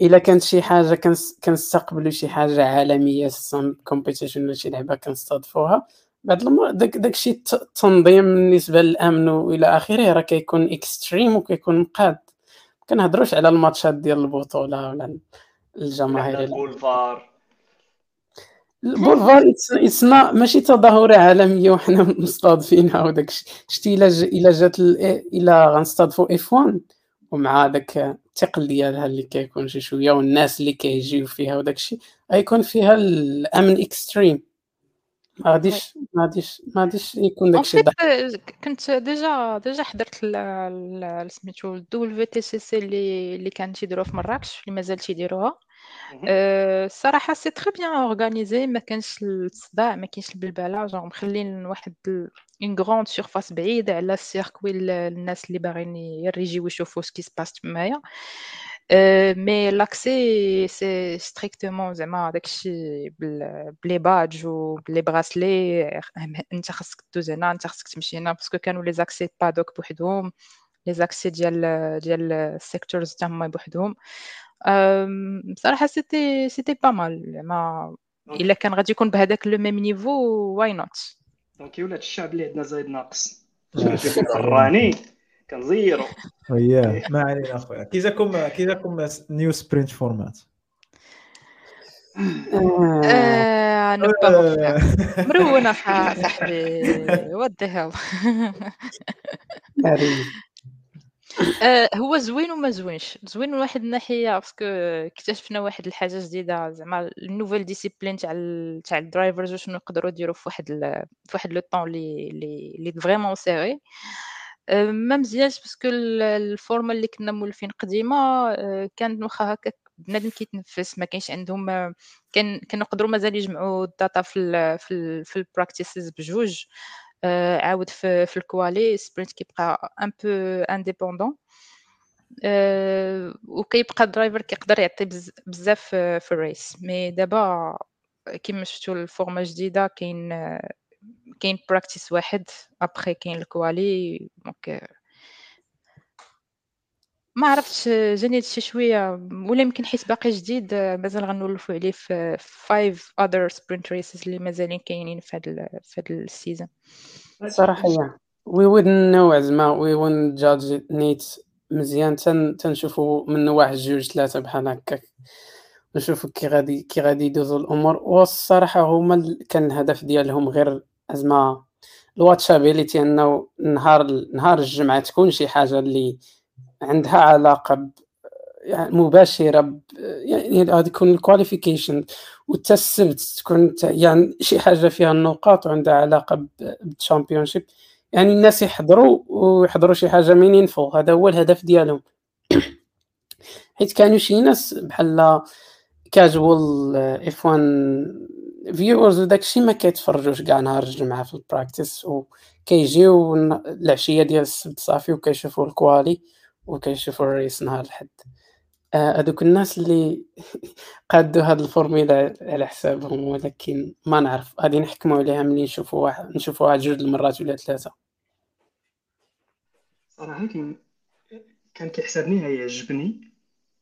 إلا كانت شي حاجة كنستقبلوا شي حاجة عالمية some competition ولا شي لعبة كنستضفوها. بعد داك داكشي التنظيم بالنسبة للأمن وإلى آخره راه كيكون extreme وكيكون مقاد. كنهضروش على الماتشات ديال البطولة ولا الجماهير البولفار البولفار اتسنا ماشي تظاهره عالمية وحنا مستضيفينها وداك شتي إلا إلا جات إلا غنستضفوا F1 ومع داك الثقل ديالها اللي كيكون شي شوية والناس اللي كيجيو فيها وداك الشيء غيكون فيها الأمن extreme ما غاديش ما غاديش ما غاديش يكون داك الشيء كنت déjà déjà حضرت سميتو ال WTCC اللي اللي كانت تيديروها في مراكش اللي مازال تيديروها. الصراحه c'est très bien organisé ما كانش الصداع ما كاينش البلبلة. جون مخلين واحد une grande surface بعيدة على ال circuit الناس اللي باغيين يريجيو يشوفوا ce qui se passe تمايا mais l'accès c'est strictement زعما داكشي ب les badges و ب les bracelets انت خاصك دوز هنا انت خاصك تمشي هنا. parce que كانوا les accès بادوك بوحدهم. les accès ديال ديال ال sectors حتى هما بوحدهم بصراحة c'était c'était pas mal زعما إلا كان غادي يكون بهذاك le même niveau why not donc ولات الشعب اللي عندنا زايد ناقص. [laughs] راني كنزيرو اييه ما علينا أخويا. كي جاكم كي جاكم new sprint format مرونة صاحبي what the hell آه، هو زوين وما زوينش. زوين من واحد الناحية parce que اكتشفنا واحد الحاجة جديدة. زعما ال nouvelle discipline تاع تاع ال drivers وشنو يقدروا يديروا في واحد في واحد le temps اللي اللي vraiment serré. ما مزيانش parce que ال format اللي كنا مولفين قديمة آه، كانت واخا هكا بنادم كيتنفس ما كاينش عندهم كان كنقدروا مازال يجمعوا ال data في ال في ال في ال practices بجوج. آه، عاود في, في ال quali sprint كيبقى un peu indépendant وكيبقى ال driver كيقدر يعطي بزاف في ال race. mais دابا كيما شفتوا ال format جديدة كاين كاين practice واحد ابخي كاين ال quali. donc ما عرفتش جاني هادشي شوية ولا يمكن حيت باقي جديد مازال غنولفوا عليه في 5 other sprint races اللي مازالين كاينين في هذا في هذا ال season صراحة we would know زعما we would judge نيت مزيان. تن تنشوفوا منه واحد جوج ثلاثة بحال هكاك. نشوفوا كي غادي كي غادي يدوزوا الأمور. والصراحة هما كان الهدف ديالهم غير زعما ال watchability أنه نهار نهار الجمعة تكون شي حاجة اللي عندها علاقة ب يعني مباشرة ب يعني غادي يكون ال qualification وتا السبت تكون يعني شي حاجة فيها النقاط وعندها علاقة بال championship يعني الناس يحضروا ويحضروا شي حاجة meaningful هذا هو الهدف ديالهم. [coughs] حيت كانوا شي ناس بحال casual F 1 viewers وداكشي ما كيتفرجوش كاع نهار الجمعة في ال practice وكيجيو العشية ديال السبت صافي وكيشوفوا ال quali وكيشوفوا ال race نهار الحد. آه، هذوك الناس اللي [laughs] قادوا هاد الفورميلا على حسابهم ولكن ما نعرف. غادي نحكموا عليها ملي نشوفوا واحد نشوفوا واحد جوج المرات ولا ثلاثة. صراحة كان كان كيحسبني يعجبني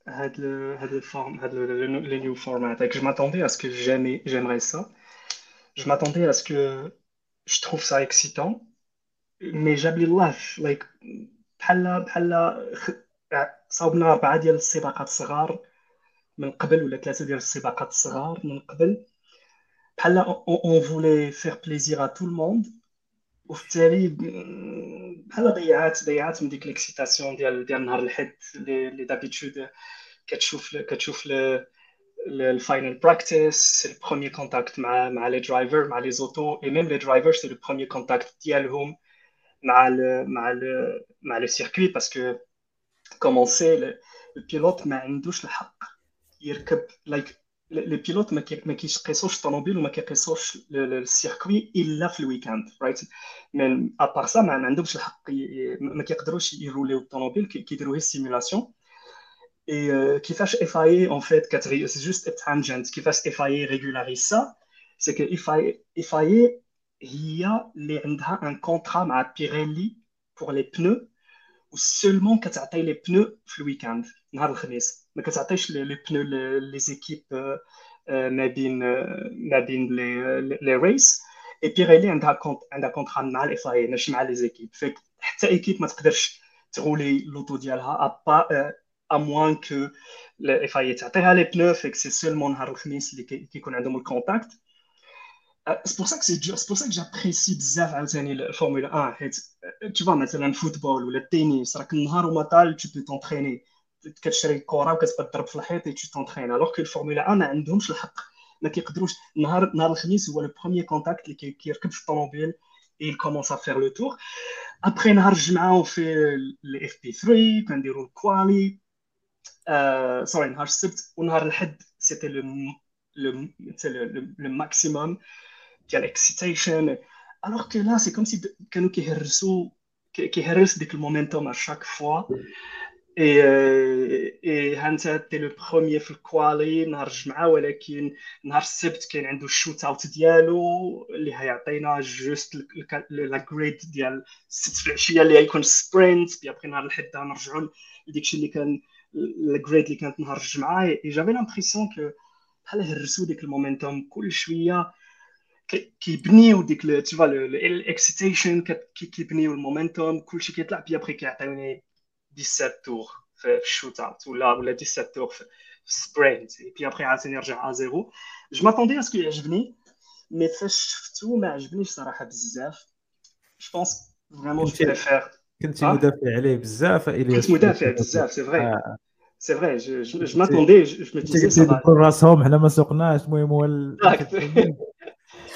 هاد هاد ال form هاد le new format je m'attendais à ce que jamais j'aimerais ça. Je m'attendais à ce que je trouve ça excitant. Mais جاب الله like بحال بحال صاوبنا أربعة ديال السباقات الصغار من قبل ولا ثلاثة ديال السباقات الصغار من قبل. بحال on voulait faire plaisir à tout le monde وفي التالي بحال ضيعات ضيعات من ديك l'excitation ديال ديال نهار الحد اللي d'habitude كتشوف كتشوف ال final practice ال premier contact مع مع les drivers مع les autos et même les drivers c'est le premier contact ديالهم. مع ال مع ال مع لو سيركوي باسكو كومون سي le pilote ما عندوش الحق يركب لايك لي بيلوت ما ما كيقيسوش الطوموبيل وما كيقيسوش السيركوي الا في الويكاند رايت من ابار سا ما عندهمش الحق ما كيقدروش يروليو الطوموبيل كيديروا هي السيمولاسيون اي كيفاش اف اي اون فيت كتري سي جوست تانجنت كيفاش اف اي ريغولاريز سا c'est que FIA FIA هي اللي عندها un contrat مع بيريلي pour les pneus و seulement كتعطي les pneus في ال weekend نهار الخميس ما كتعطيش les pneus les équipes ما بين ما بين لي لي ريس اي بيريلي عندها contrat عندها contrat مع ال FIA ماشي مع les équipes فيك حتى équipe ما تقدرش تغولي l'auto ديالها ابا à moins que ال FIA تعطيها les pneus فيك c'est seulement نهار الخميس اللي كيكون عندهم ال contact c'est pour ça que c'est c'est pour ça que j'apprécie بزاف عاوتاني الفورمولا 1 حيت tu vois مثلا football ولا التنس راك النهار وما طال tu peux t'entraîner. كتشري الكره وكتبقى تضرب في الحيط et tu t'entraînes. Alors que الفورمولا 1 ما عندهمش الحق ما كيقدروش نهار نهار الخميس هو le premier contact اللي كيركب في الطوموبيل et il commence à faire le tour. Après نهار الجمعه on fait les FP3 كنديروا ال quali sorry نهار السبت ونهار الحد c'était le, le, le, le, maximum. De l'excitation. Alors que là, c'est comme si كانوا كيهرسوا كيهرس ديك ال momentum à chaque fois. et et هانتا t'es le premier في ال quali نهار الجمعه ولكن نهار السبت كاين عنده ال shoot out ديالو اللي هيعطينا juste la grille ديال السبت في العشيه اللي غيكون sprint puis après نهار الحد نرجعوا لديك اللي كان la grille اللي كانت نهار الجمعه et j'avais l'impression que بحال هرسوا ديك ال momentum كل شوية كيبنيو ديك تشوفا ال excitation كيبنيو ال momentum كلشي كيطلع بي ابخي كيعطيوني 17 tours في ال shootout ولا ولا 17 tours في sprint et puis après عاوتاني يرجع à zéro je m'attendais à ce que يعجبني mais فاش شفتو ما عجبنيش صراحة بزاف je pense vraiment je préfère كنت مدافع عليه بزاف كنت مدافع بزاف c'est vrai c'est vrai je m'attendais je me disais ça راسهم حنا ما سوقناش المهم هو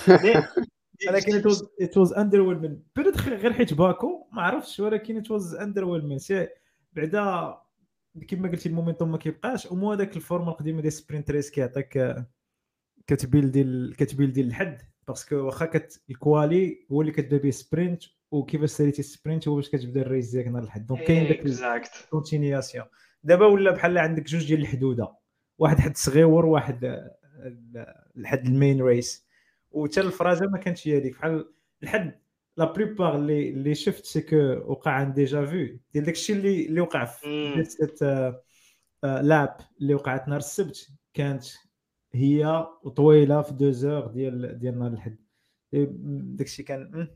[laughs] ولكن it was underwhelming peut-être غير حيت باكو ما عرفتش ولكن it was underwhelming بعدا كما قلتي ال momentum ما كيبقاش ومو هذاك الفورما القديمة ديال سبرينت ريس كيعطيك كتبيلدي كتبيلدي الحد. باسكو واخا كت ال quali هو اللي كتبدا به sprint وكيفاش ساليتي ال sprint هو باش كتبدا ال race ديالك نهار الحد. donc كاين داك ال continuation دابا ولا بحال عندك جوج ديال الحدودة. واحد حد صغيور واحد الحد ال main race وحتى الفرازة ما كانتش هي هذيك. بحال الحد la plupart اللي اللي شفت c'est que وقع عند ديجا فو ديال داكشي اللي اللي وقع في لاب اللي وقعت نهار السبت كانت هي وطويله في دو زور ديال ديال نهار الحد. داكشي كان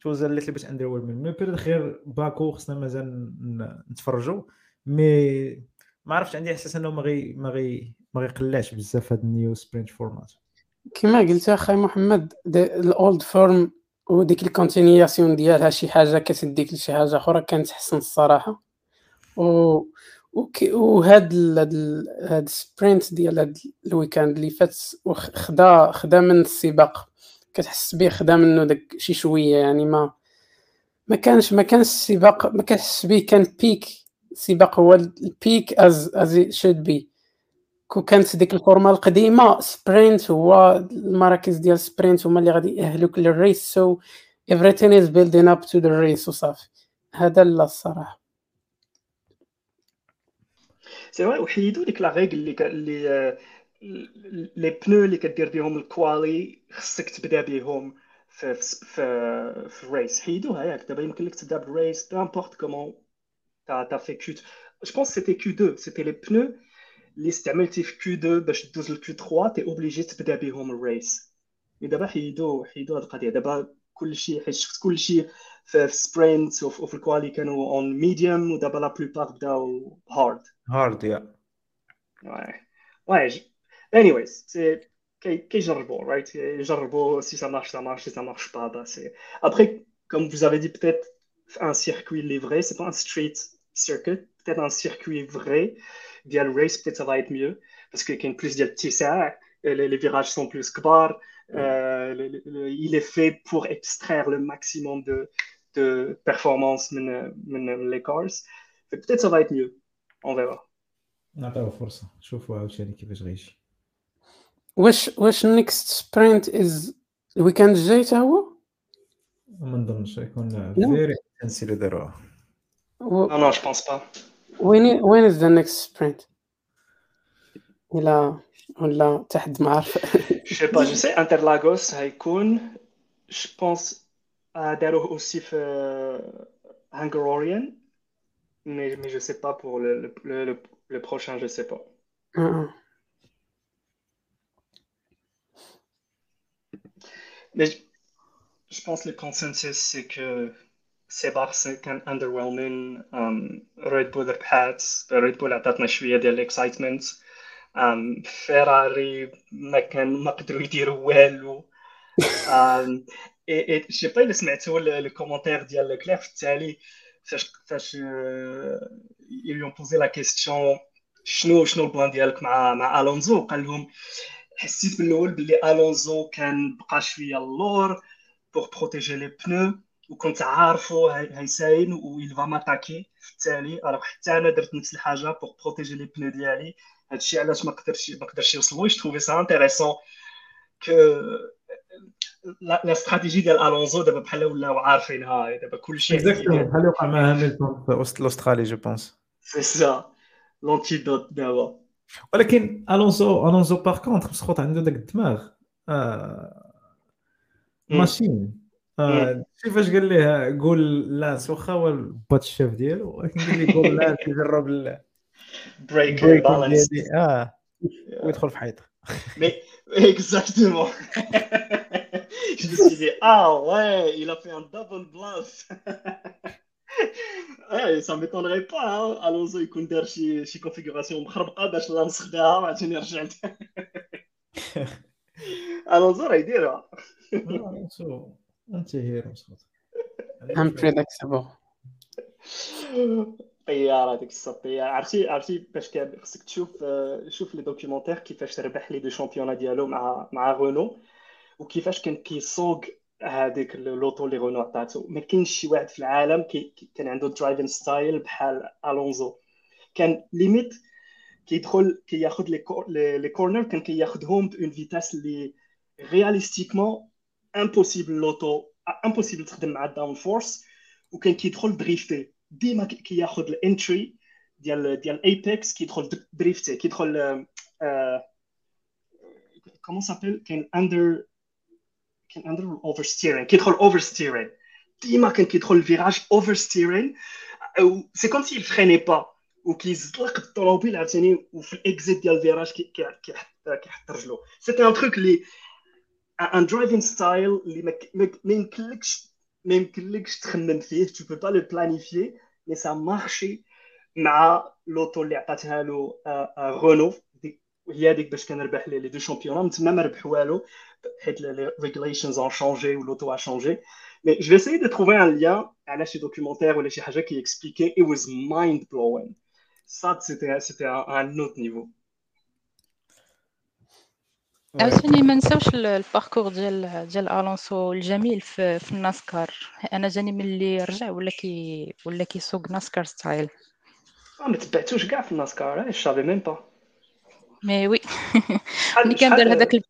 توز اللي بات اندر ويلمين مي بيريد خير باكو خصنا مازال نتفرجوا مي ما عرفتش عندي إحساس إنه ما غي ما غي ما غيقلعش بزاف هاد النيو سبرينت فورمات. كما قلت أخي محمد الاولد فورم وديك ال continuation ديالها شي حاجة كتديك لشي حاجة أخرى كنتحسن الصراحة. و وهاد هاد ال sprint ديال هاد ال weekend اللي فات خدا خدا من السباق. كتحس به خدا منه داك شي شوية يعني ما ما كانش ما كانش السباق ما كنحس به كان peak السباق هو ال peak as as should be que كانت ديك ال format القديمة sprint هو المراكز ديال sprint هما اللي غادي يأهلوك لل race. so everything is building up to the race وصافي. هذا لا الصراحة. c'est vrai وحيدوا ديك la règle اللي اللي les pneus اللي كدير بهم ال quali خصك تبدا بهم في في في ال race حيدوها ياك دابا يمكن لك تبدا بال race بو كومون تا تا في Q je pense c'était Q 2 c'était les pneus اللي استعملتي في Q 2 باش تدوز ل Q 3 t'es obligé تبدا بهم ال race mais دابا حيدو حيدو هاد القضية دابا كلشي حيت شفت كلشي في sprint وفي ال quali كانوا en medium ودابا la plupart بداو هارد هارد يا واي anyways كيجربوا right يجربوا si ça marche ça marche si ça marche pas bah c'est après comme vous avez dit peut-être un circuit اللي vrai c'est pas un street circuit. peut-être un circuit vrai via le race peut-être ça va être mieux parce qu'il y a plus de petits les, les virages sont plus kbar euh, le, le, il est fait pour extraire le maximum de, de performance من les cars peut-être ça va être mieux on verra نعطيو فرصه نشوفوا عاوتاني كيفاش غيمشي واش واش نيكست سبرينت از الويكاند الجاي حتى هو ما نظنش يكون فيري انسي اللي داروها non non je pense pas وين وين از ذا نيكست سبرينت ولا ولا تحد ما عارف جو با جو سي انترلاغوس هيكون جو بونس داروه اوسي في هانغروريان mais mais je sais pas pour le le, le, le prochain je sais pas. آه. mais je, je pense le consensus c'est que سباق كان underwhelming ريد بول ربحات ريد بول عطاتنا شوية ديال ال excitement فيراري ما كان ما قدروا يديروا والو. je sais pas الا سمعتوا ال commentaire ديال لوكلير في التالي فاش فاش ils lui ont posé la question شنو شنو ال plan ديالك مع مع الونزو قال لهم حسيت من الأول باللي الونزو كان بقى شوية اللور pour protéger les pneus وكنت عارفو هيساين و il va m'attaquer في التالي alors حتى أنا درت نفس الحاجة pour protéger les pneus ديالي. هادشي علاش ما قدرتش ما قدرش يوصلوا j'ai trouvé ça intéressant que la stratégie ديال الونزو دابا بحال ولاو عارفينها دابا كلشي exactement بحال وقع مع هاملتون في وسط الأسترالي جو بونس سي سا لونتيدوت دابا ولكن الونزو الونزو باغ كونتر مسخوط عنده داك الدماغ. آه. ماشين. كيفاش قال ليه قول لا واخا هو البات الشاف ديالو. ولكن قال لي قول لا تجرب بريك بالانس آه. ويدخل في حيط مي اكزاكتومون [laughs] je me suis dit, ah ouais, il a fait un double bluff. ouais, [laughs] ça m'étonnerait pas, hein. Alonso يكون دار شي شي configuration مخربقه باش لا نسخدها وعاوتاني رجعت الونزو راه يديرها الونزو anti-hero unpredictable طياره ديك السطية عرفتي عرفتي باش كان خصك تشوف شوف les documentaires كيفاش ربح les deux championnats ديالو مع مع رونو وكيفاش كان كيسوق هذيك اللوطو اللي رونو عطاتو. ما كاينش شي واحد في العالم كي كان عنده driving style بحال الونزو كان limite كيدخل كياخذ les les corners كان كياخذهم bonne vitesse اللي réalistiquement impossible لوطو impossible تخدم مع ال downforce وكان كيدخل drifté ديما كياخذ ال entrée ديال ديال apex كيدخل drifté كيدخل comment ça s'appelle كاين under كان under oversteering كيدخل oversteering ديما كان كيدخل ال virage oversteering c'est comme si freinait pas وكيطلق الطوموبيل عاوتاني وفي ال exit ديال ال virage كيحط كيحط رجلو c'était un truc لي un driving style اللي ما يمكنلكش ما يمكنلكش تخمم فيه tu peux pas le planifier mais ça marchait مع لوطو اللي عطاتها له رونو هي هذيك باش كان ربح les deux championnats من تما ما ربح والو حيت les régulations ont changé ou l'auto a changé. Mais je vais essayer de trouver un lien على شي documentaire ولا شي حاجة qui expliquait it was mind blowing. Ça c'était c'était un, un autre niveau. عاوتاني ما نساوش ال parcours ديال ديال ألونسو الجميل في, في الناسكار. أنا جاني ملي رجع ولا كي ولا كيسوق ناسكار style. آه ما تبعتوش كاع في الناسكار je savais même pas. mais oui. ملي كان دار هذاك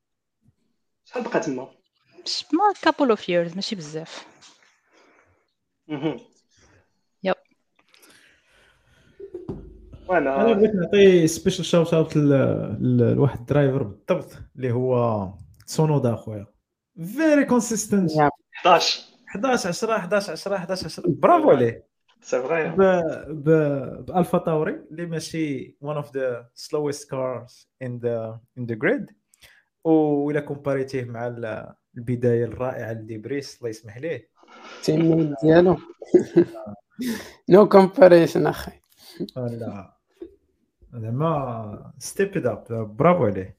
شحال بقى تما؟ ما couple of years ماشي بزاف. وأنا أنا بغيت نعطي special shout out لواحد ال driver بالضبط اللي هو تسونودا خويا very consistent 11 11 10 11 10 11 10 برافو عليه. c'est vrai ب ب بألفا تاوري اللي ماشي one of the slowest cars in the in the grid. وإلا compar يتيه مع البداية الرائعة ل دي فريس الله يسمح ليه ال team ديالو؟ [laughs] no comparison أخي. لا زعما step up برافو عليه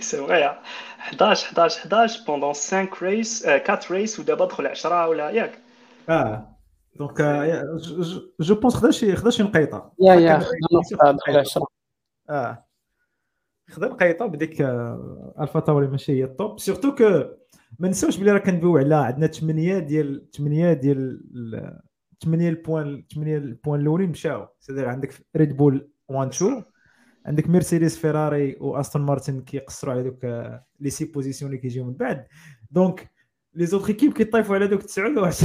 c'est vrai 11 11 11 pendant 5 races 4 races ودابا دخل 10 ولا ياك آه donc je pense خدا شي خدا شي نقيطه يا يا خدا نقطه دخل 10 آه خدا نقيطه بديك الفا تاوري ماشي هي ال top surtout que ما نساوش بلي راه كندويو على عندنا 8 ديال 8 ديال 8 ال points 8 ال points الأولين مشاو. c'est-à-dire عندك ريد بول 1 2 عندك مرسيدس فيراري واستون مارتن كيقصروا على دوك les six positions اللي كيجيو من بعد. donc les autres équipes كيطيفوا على دوك 9 و10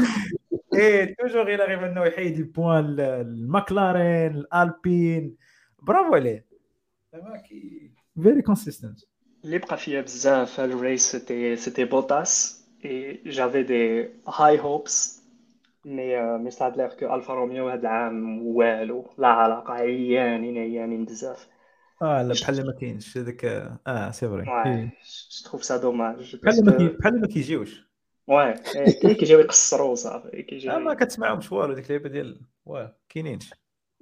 [laughs] إيه toujours إلى غير انه يحيد ال points الماكلارين الالبين برافو عليه very consistent اللي بقى فيا بزاف ال race c'était c'était بوتاس et j'avais des high hopes mais mais صعب alors que ألفا روميو هاد العام والو. لا علاقة. عيانين عيانين بزاف. آه لا بحال ما كاينش هذاك آه c'est vrai. تخوف ça dommage. بحال ما بحال ما كيجيوش. واه كيجيو يقصروا صافي. كيجيو ما كتسمعهمش والو ديك اللعيبة ديال واه كاينينش.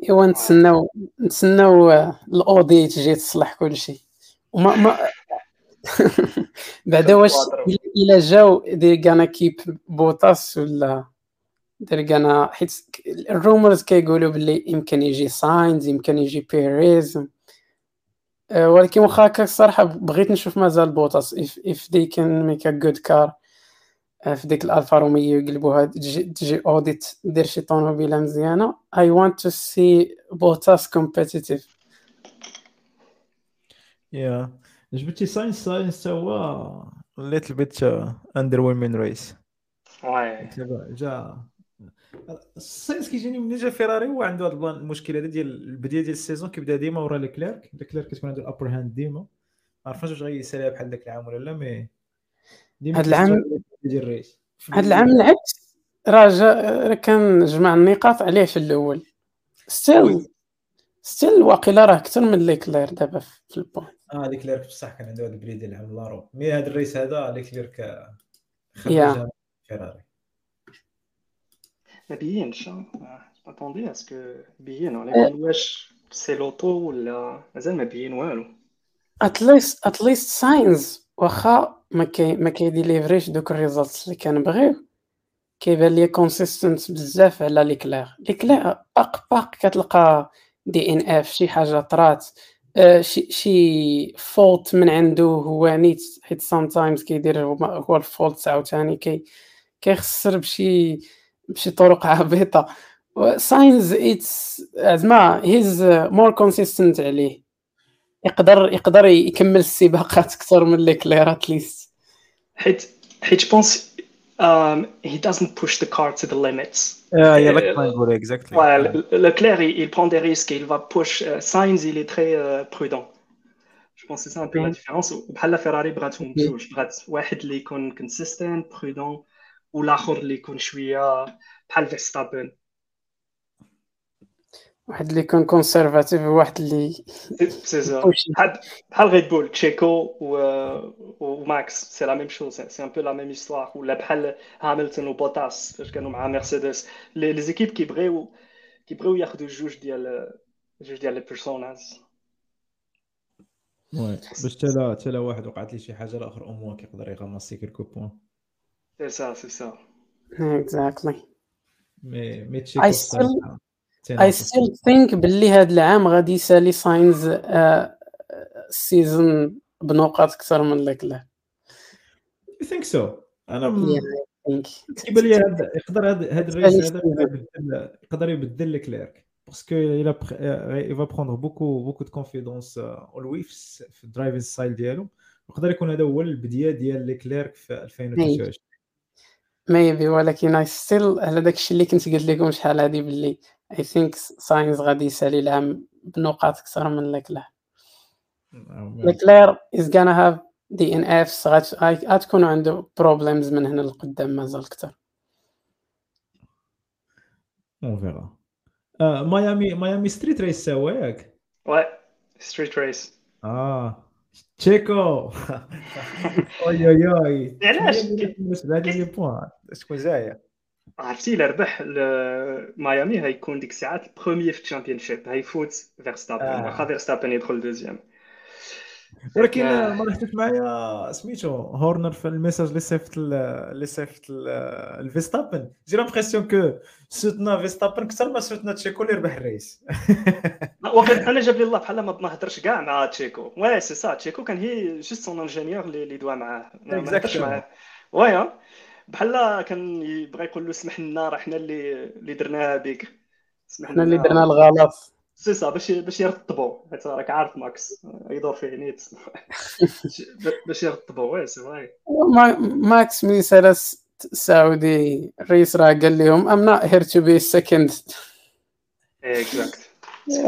إيوا نتسناو نتسناو الاودي تجي تصلح كلشي. وما ما [laughs] بعدا واش الا جاو they gonna keep بوطاس ولا they're gonna حيت ال rumors كيقولوا باللي يمكن يجي ساينز يمكن يجي بيريز ولكن واخا هكا الصراحه بغيت نشوف مازال بوطاس. If, if they can make a good car آه، في ديك الألفا روميو يقلبوها. تجي, تجي أودي تدير شي طوموبيله مزيانة. I want to see بوتاس competitive يا جبتي ساينس ساينس هو little bit underwhelming race واي جا الساينس كيجيني ملي جا فيراري هو عنده هذا المشكل هذا ديال البداية ديال ال season كيبدا ديما ورا ليكليرك ليكليرك كتكون عنده ال upper hand ديما. ما عرفناش واش غيساليها بحال ذاك العام ولا لا مي ديما هاد العام ديال ال race هاد العام العكس. راه جا راه كان جمع النقاط عليه في الأول. still still واقيلا راه أكثر من ليكلير دابا في ال points. آه ليكليرك بصح كان عنده هذا البريد ديال العام لارو مي هذا الريس هذا ليكليرك يا. خرجها فيراري. بينش اتوندي اسكو بين ولا يبين واش سي لوطو ولا مازال ما بين والو اتليست اتليست ساينز واخا ما كي ما كيديليفريش دوك الريزلتس اللي كنبغيو كيبان ليا كونسيستنت بزاف على ليكلير ليكلير باق باق كتلقى DNF شي حاجة طرات آه، شي شي fault من عنده هو نيت حيت sometimes كيدير هو هو ال fault عاوتاني كي كيخسر بشي بشي طرق عبيطه ساينز it's زعما he's more consistent عليه يقدر يقدر يكمل السباقات أكثر من ليكلير at least حيت حيت بونس um, he doesn't push the car to the limits. آه Euh, لك ما نقول exactly Voilà, le- Leclerc, il, il prend des risques il va push. euh, Sainz, il est très euh, prudent. Je pense que c'est ça un peu la Ok. différence. بحال فيراري بغاتهم. بجوج بغات واحد اللي يكون consistent prudent والاخر اللي يكون شوية بحال فيرستابن. واحد اللي يكون conservative وواحد اللي c'est. [laughs] بحال ريد بول تشيكو و وماكس c'est la même chose c'est un peu la même histoire ولا بحال هاميلتون وبوتاس فاش كانوا مع مرسيدس les équipes كيبغيو كيبغيو ياخذوا جوج ديال جوج ديال les personnages oui باش حتى لا حتى لا واحد وقعت لي شي حاجة الآخر au moins كيقدر يغمسي quelques points. سي سا سي سا exactly mais mais I تشيكو still- تيناقص. still think باللي هاد العام غادي يسالي ساينز ال season بنقاط أكثر من ليكلير You think so? أنا كيبان لي هاد يقدر هاد هاد ال race هذا. يبدل يقدر يبدل parce que a pr- il va prendre beaucoup beaucoup de confiance en lui في في ال driving style ديالو يقدر يكون هذا هو البداية ديال ليكليرك في 2023 maybe ولكن I still على داك الشيء اللي كنت قلت لكم شحال هادي باللي I think ساينز غادي يسالي العام بنقاط أكثر من ليكلير ليكلير is gonna have DNFs غتكون عنده problems من هنا لقدام مازال أكثر. on verra ميامي ميامي street race سوا ياك Ouais, street race. آه تشيكو اوي اوي اوي علاش؟ هذه les points. شكون جاية عرفتي إلا ربح ميامي غيكون ديك الساعات ال premier في ال championship غيفوت فيرستابن. واخا فيرستابن يدخل deuxième. ولكن آه. ما رحتش معايا سميتو هورنر في ال message اللي صيفط ال- اللي صيفط الفيستابن j'ai l'impression que سوتنا فيستابن أكثر ما سوتنا تشيكو اللي ربح ال race [laughs] وقت أنا جاب لي الله بحال ما ما هضرش كاع مع تشيكو. وي سي سا تشيكو كان هي juste son ingénieur اللي دوا معاه. ما Exactement. معاه. ها. بحال كان يبغى يقول له سمح لنا راه حنا اللي اللي درناها بك حنا اللي. درنا الغلط. سي سا باش باش يرطبوا حيت راك عارف ماكس. يدور فيه نيت. [laughs] باش يرطبوا oui c'est vrai ما- ماكس ملي سال الس- السعودي ال race راه قال لهم I'm not here to be second exact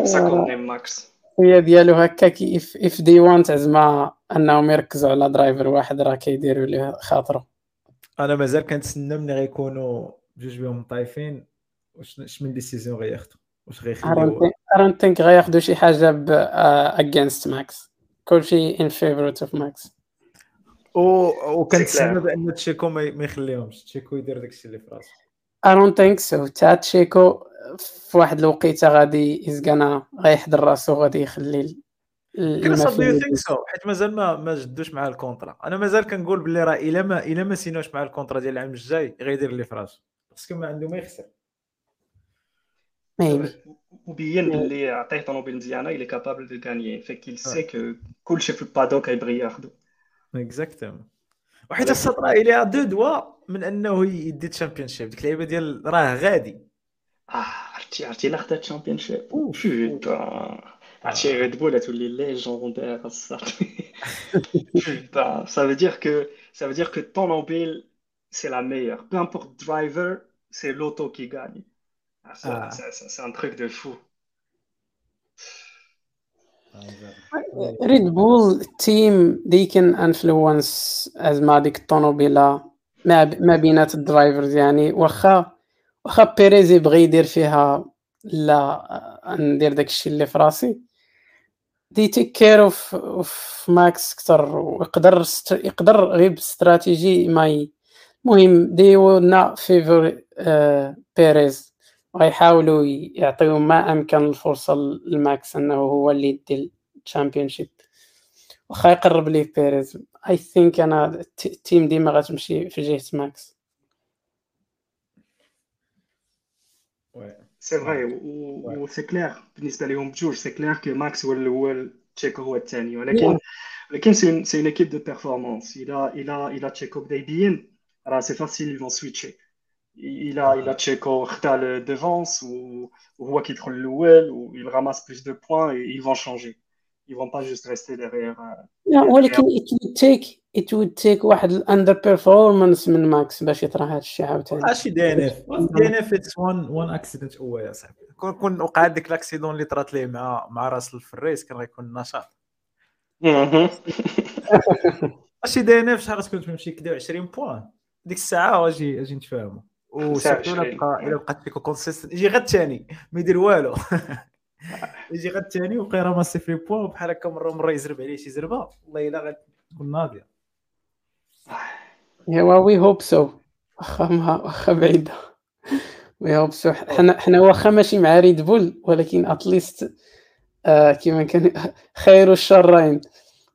سا كون ماكس. هي ديالو هكاك if if they want زعما انهم يركزوا على driver واحد راه كيديروا ليه خاطره أنا مازال كنتسنى ملي غيكونوا بجوج بهم طايفين واش اش من décision غياخذوا واش غيخليو I don't think غياخذوا شي حاجة ب against ماكس كلشي in favor of ماكس و وكنتسنى. بأن تشيكو ما يخليهمش. تشيكو يدير داكشي اللي في راسو. I don't think so تا تشيكو في واحد الوقيته غادي he's gonna غيحضر راسو غادي يخلي you think so حيت مازال ما ما جدوش مع ال contrat. أنا مازال كنقول باللي راه إلا ما إلا ما سينوش مع ال contrat ديال العام الجاي غيدير اللي في راسو باسكو ما عنده ما يخسر. وبين باللي عطيه طوموبيل مزيانه capable de gagner. Fait qu'il sait que كلشي في البادوك غيبغي ياخذو اكزاكتومون وحيت السطر إلى دو دوا من أنه يدي تشامبيونشيب ديك اللعيبة ديال راه غادي. آه عرفتي عرفتي لا خدات تشامبيونشيب بوتا عرفتي ريد بول تولي ليجوندير الصاحبي بوتا ça. Veut dire que ça veut dire que ton mobile c'est la meilleure. Peu importe driver c'est l'auto qui gagne. Ah, ça, Ah. ça- ça- c'est un truc de fou. ريد بول team they can influence زعما ديك الطوموبيله ما ما بينات ال drivers يعني واخا واخا بيريز يبغي يدير فيها لا ندير داكشي اللي في راسي. they take care of ماكس أكثر ويقدر يقدر غير باستراتيجي ما. المهم they wanna favor بيريز ويحاولوا يعطيو ما أمكن الفرصة لماكس أنه هو اللي يدي ال championship. واخا يقرب ليه بيريز I think أنا الت- ال team ديما غتمشي في جهة ماكس. c'est vrai و c'est clair بالنسبة لهم بجوج c'est clair que ماكس هو الأول تشيكو هو الثاني ولكن ولكن c'est c'est une équipe de performance إلى إلى إلى تشيكو بدا يبين راه c'est facile ils vont switcher إلى إلى تشيكو خدا de l'avance وهو كيدخل الأول و il ramasse plus de points et ils vont pas juste rester derrière euh, لا ولكن it would take it would take واحد ال underperformance من ماكس باش يطرح هذا الشيء عاوتاني. ماشي DNF DN if it's one one accident هو يا صاحبي كون كون وقع ديك ال accident اللي طرات ليه مع مع راسل في ال race كان غيكون نشاط. ماشي DNF شحال غتكون تمشي كدا 20 points ديك الساعة أجي أجي نتفاهموا و surtout إلا 25. بقى إلا بقى فيكو consistent يجي غير الثاني ما يدير والو. يجي غير الثاني وبقى راه free points وبحال هكا مرة مرة يزرب عليه شي زربة. والله إلا غتكون ناضية. ايوا we hope so واخا ما واخا بعيدة. we hope so حنا حنا واخا ماشي مع ريد بول ولكن at least آه كيما كان خير الشرين.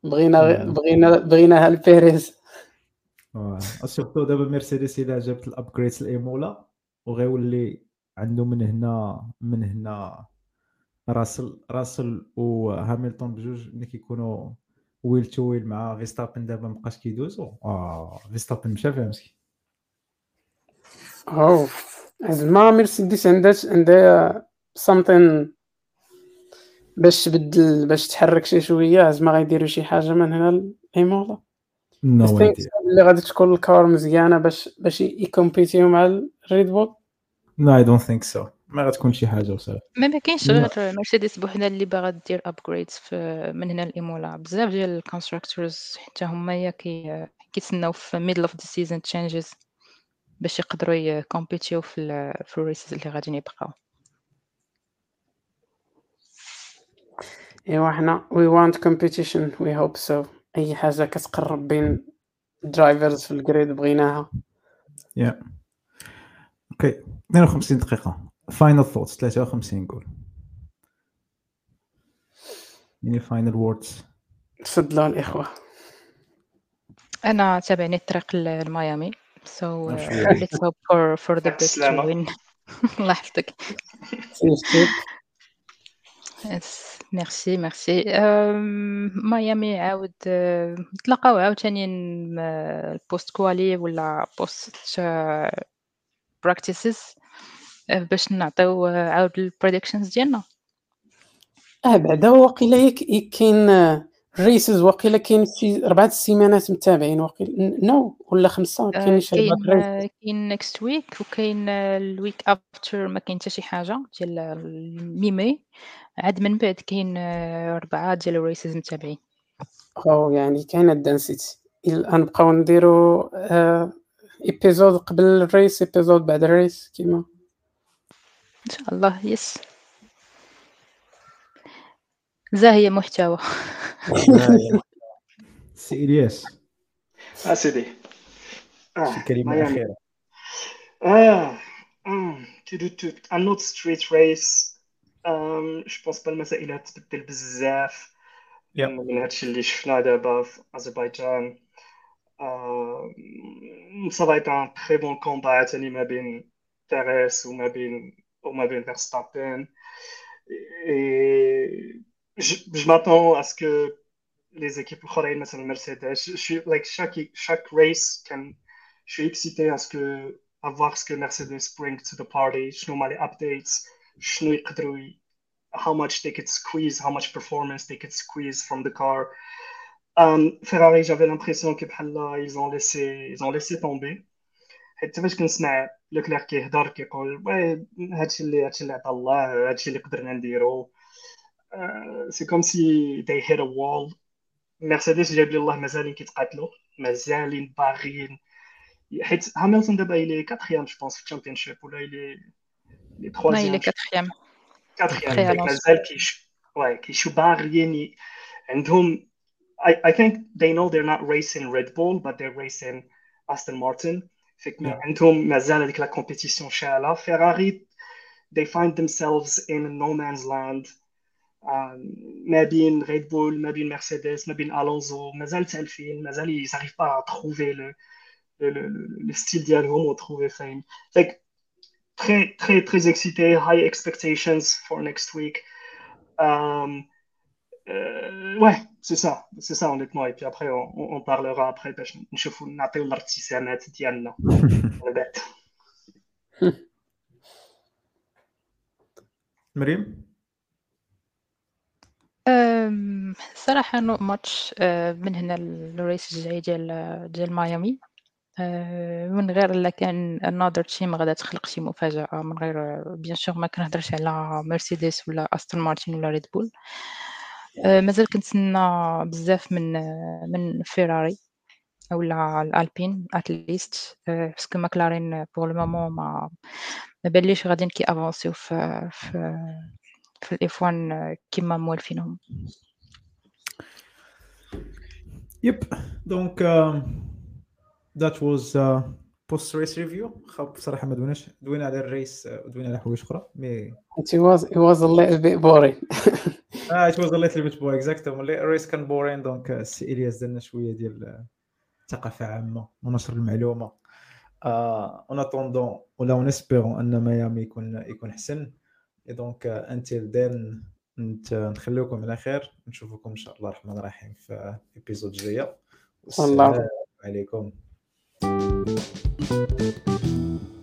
بغينا. بغينا بغيناها لبيريز surtout دابا مرسيدس إلا جابت ال upgrades الايمولا وغيولي عنده من هنا من هنا راسل راسل وهاميلتون بجوج ملي كيكونوا wheel to wheel مع فيستابن دابا مابقاش كيدوزو آه فيستابن مشى فيها مسكين. أو زعما مرسيدس عندها عندها something باش تبدل باش تحرك شي شوية زعما غيديروا شي حاجة من هنا الايمولا no اللي غادي تكون ال car مزيانة باش باش يكومبيتيو مع الريد بول no I don't think so ما غتكون شي حاجة وصافي. ما ما كاينش. غير مرسيدس بوحدها اللي باغا دير upgrades في من هنا الايمولا بزاف ديال ال constructors حتى هما يا كي كيتسناو في middle of the season changes باش يقدروا يكومبيتيو في ال في ال races اللي غاديين يبقاو. إيوا حنا we want competition we hope so أي حاجة كتقرب بين drivers في ال grid بغيناها. yeah okay 52 دقيقة. final thoughts 53 نقول يعني final words تفضلوا الإخوة. أنا تابعني الطريق لميامي. So uh, let's hope for for the best to win. [laughs] الله يحفظك. Yes, merci merci أم، ميامي عاود نتلاقاو عاوتاني ال post quali ولا post practices باش نعطيو آه، عاود ال predictions ديالنا. آه بعدا واقيلا كاين races واقيلا كاين شي اربعه السيمانات متابعين واقيلا non ولا خمسة؟ آه، كاين شي كاين آه، كاين next week وكاين ال week after ما كاين حتى شي حاجة ديال المي ماي. عاد من بعد كاين آه، اربعه ديال ال races متابعين. أو يعني كاينة ال densité الان نبقاو نديرو آه épisode قبل ال race épisode بعد الريس كيما. إن شاء الله يس زاهية محتوى. [laughs] سي الياس آه سيدي. آه شي Ah, hum, tu- tu- tu- un autre street race. Um, je pense pas المسائل تبدل بزاف. من هادشي اللي شفنا دابا في ça va être un très bon combat. عاوتاني ما بين بيريز وما بين وما بين Verstappen. Et je, je m'attends à ce que les équipes الاخرين مثلا مرسيدس je suis like chaque chaque race كان je suis excité à ce que à voir ce que Mercedes bring to the party شنو هما les updates شنو يقدروا how much they could squeeze how much performance they could squeeze from the car um, Ferrari j'avais l'impression que ils ont laissé ils ont laissé tomber حيت فاش كنسمع لوكلير كيهضر كيقول oui هادشي اللي هادشي اللي عطا الله هادشي اللي قدرنا نديرو. c'est comme si they hit a wall. مرسيدس جايب لي الله مازالين كيتقاتلوا مازالين باغيين. حيت هاميلتون دابا il est quatrième je pense في ال championship ولا il est le troisième il est quatrième quatrième مازال كيش واي كيشو باغيين. عندهم I, I think they know they're not racing Red Bull but they're racing Aston Martin. فيك عندهم مازال هذيك لا كومبيتيسيون شاعله فيراري they find themselves in no man's land. ما بين ريد بول ما بين مرسيدس ما بين الونزو مازال تالفين مازال يزاريف با تروفي لو le style ديالهم وتروفي فين like très très très excité high expectations for next week. Um, euh, ouais. C'est ça c'est ça honnêtement. Et puis après on, on parlera après باش نشوفوا نعطيو الارتسامات ديالنا بعد مريم صراحة not much من هنا ال race الجاي ديال ديال ميامي من غير إلا كان another team غادا تخلق شي مفاجأة. من غير bien sûr ما كنهضرش على مرسيدس ولا استون مارتين ولا ريد بول مازال كنتسنى بزاف من من فيراري أولا الألبين at least parce que ماكلارين pour le moment ما ما باليش غاديين كي أفونسيو في في في ال F1 كيما موالفينهم. yep donc that was post race review خاب بصراحة ما دويناش دوينا على ال race ودوينا على حوايج أخرى mais it was it was a little bit boring. [laughs] آه it was a little bit boring exactly. ال race كان boring donc السي إلياس درنا شوية ديال ثقافه عامة ونشر المعلومة. en attendant ولا en espérant أن ميامي يكون يكون احسن donc until then نخليكم على خير نشوفكم إن شاء الله الرحمن الرحيم في épisode جاية والسلام عليكم. Thank you.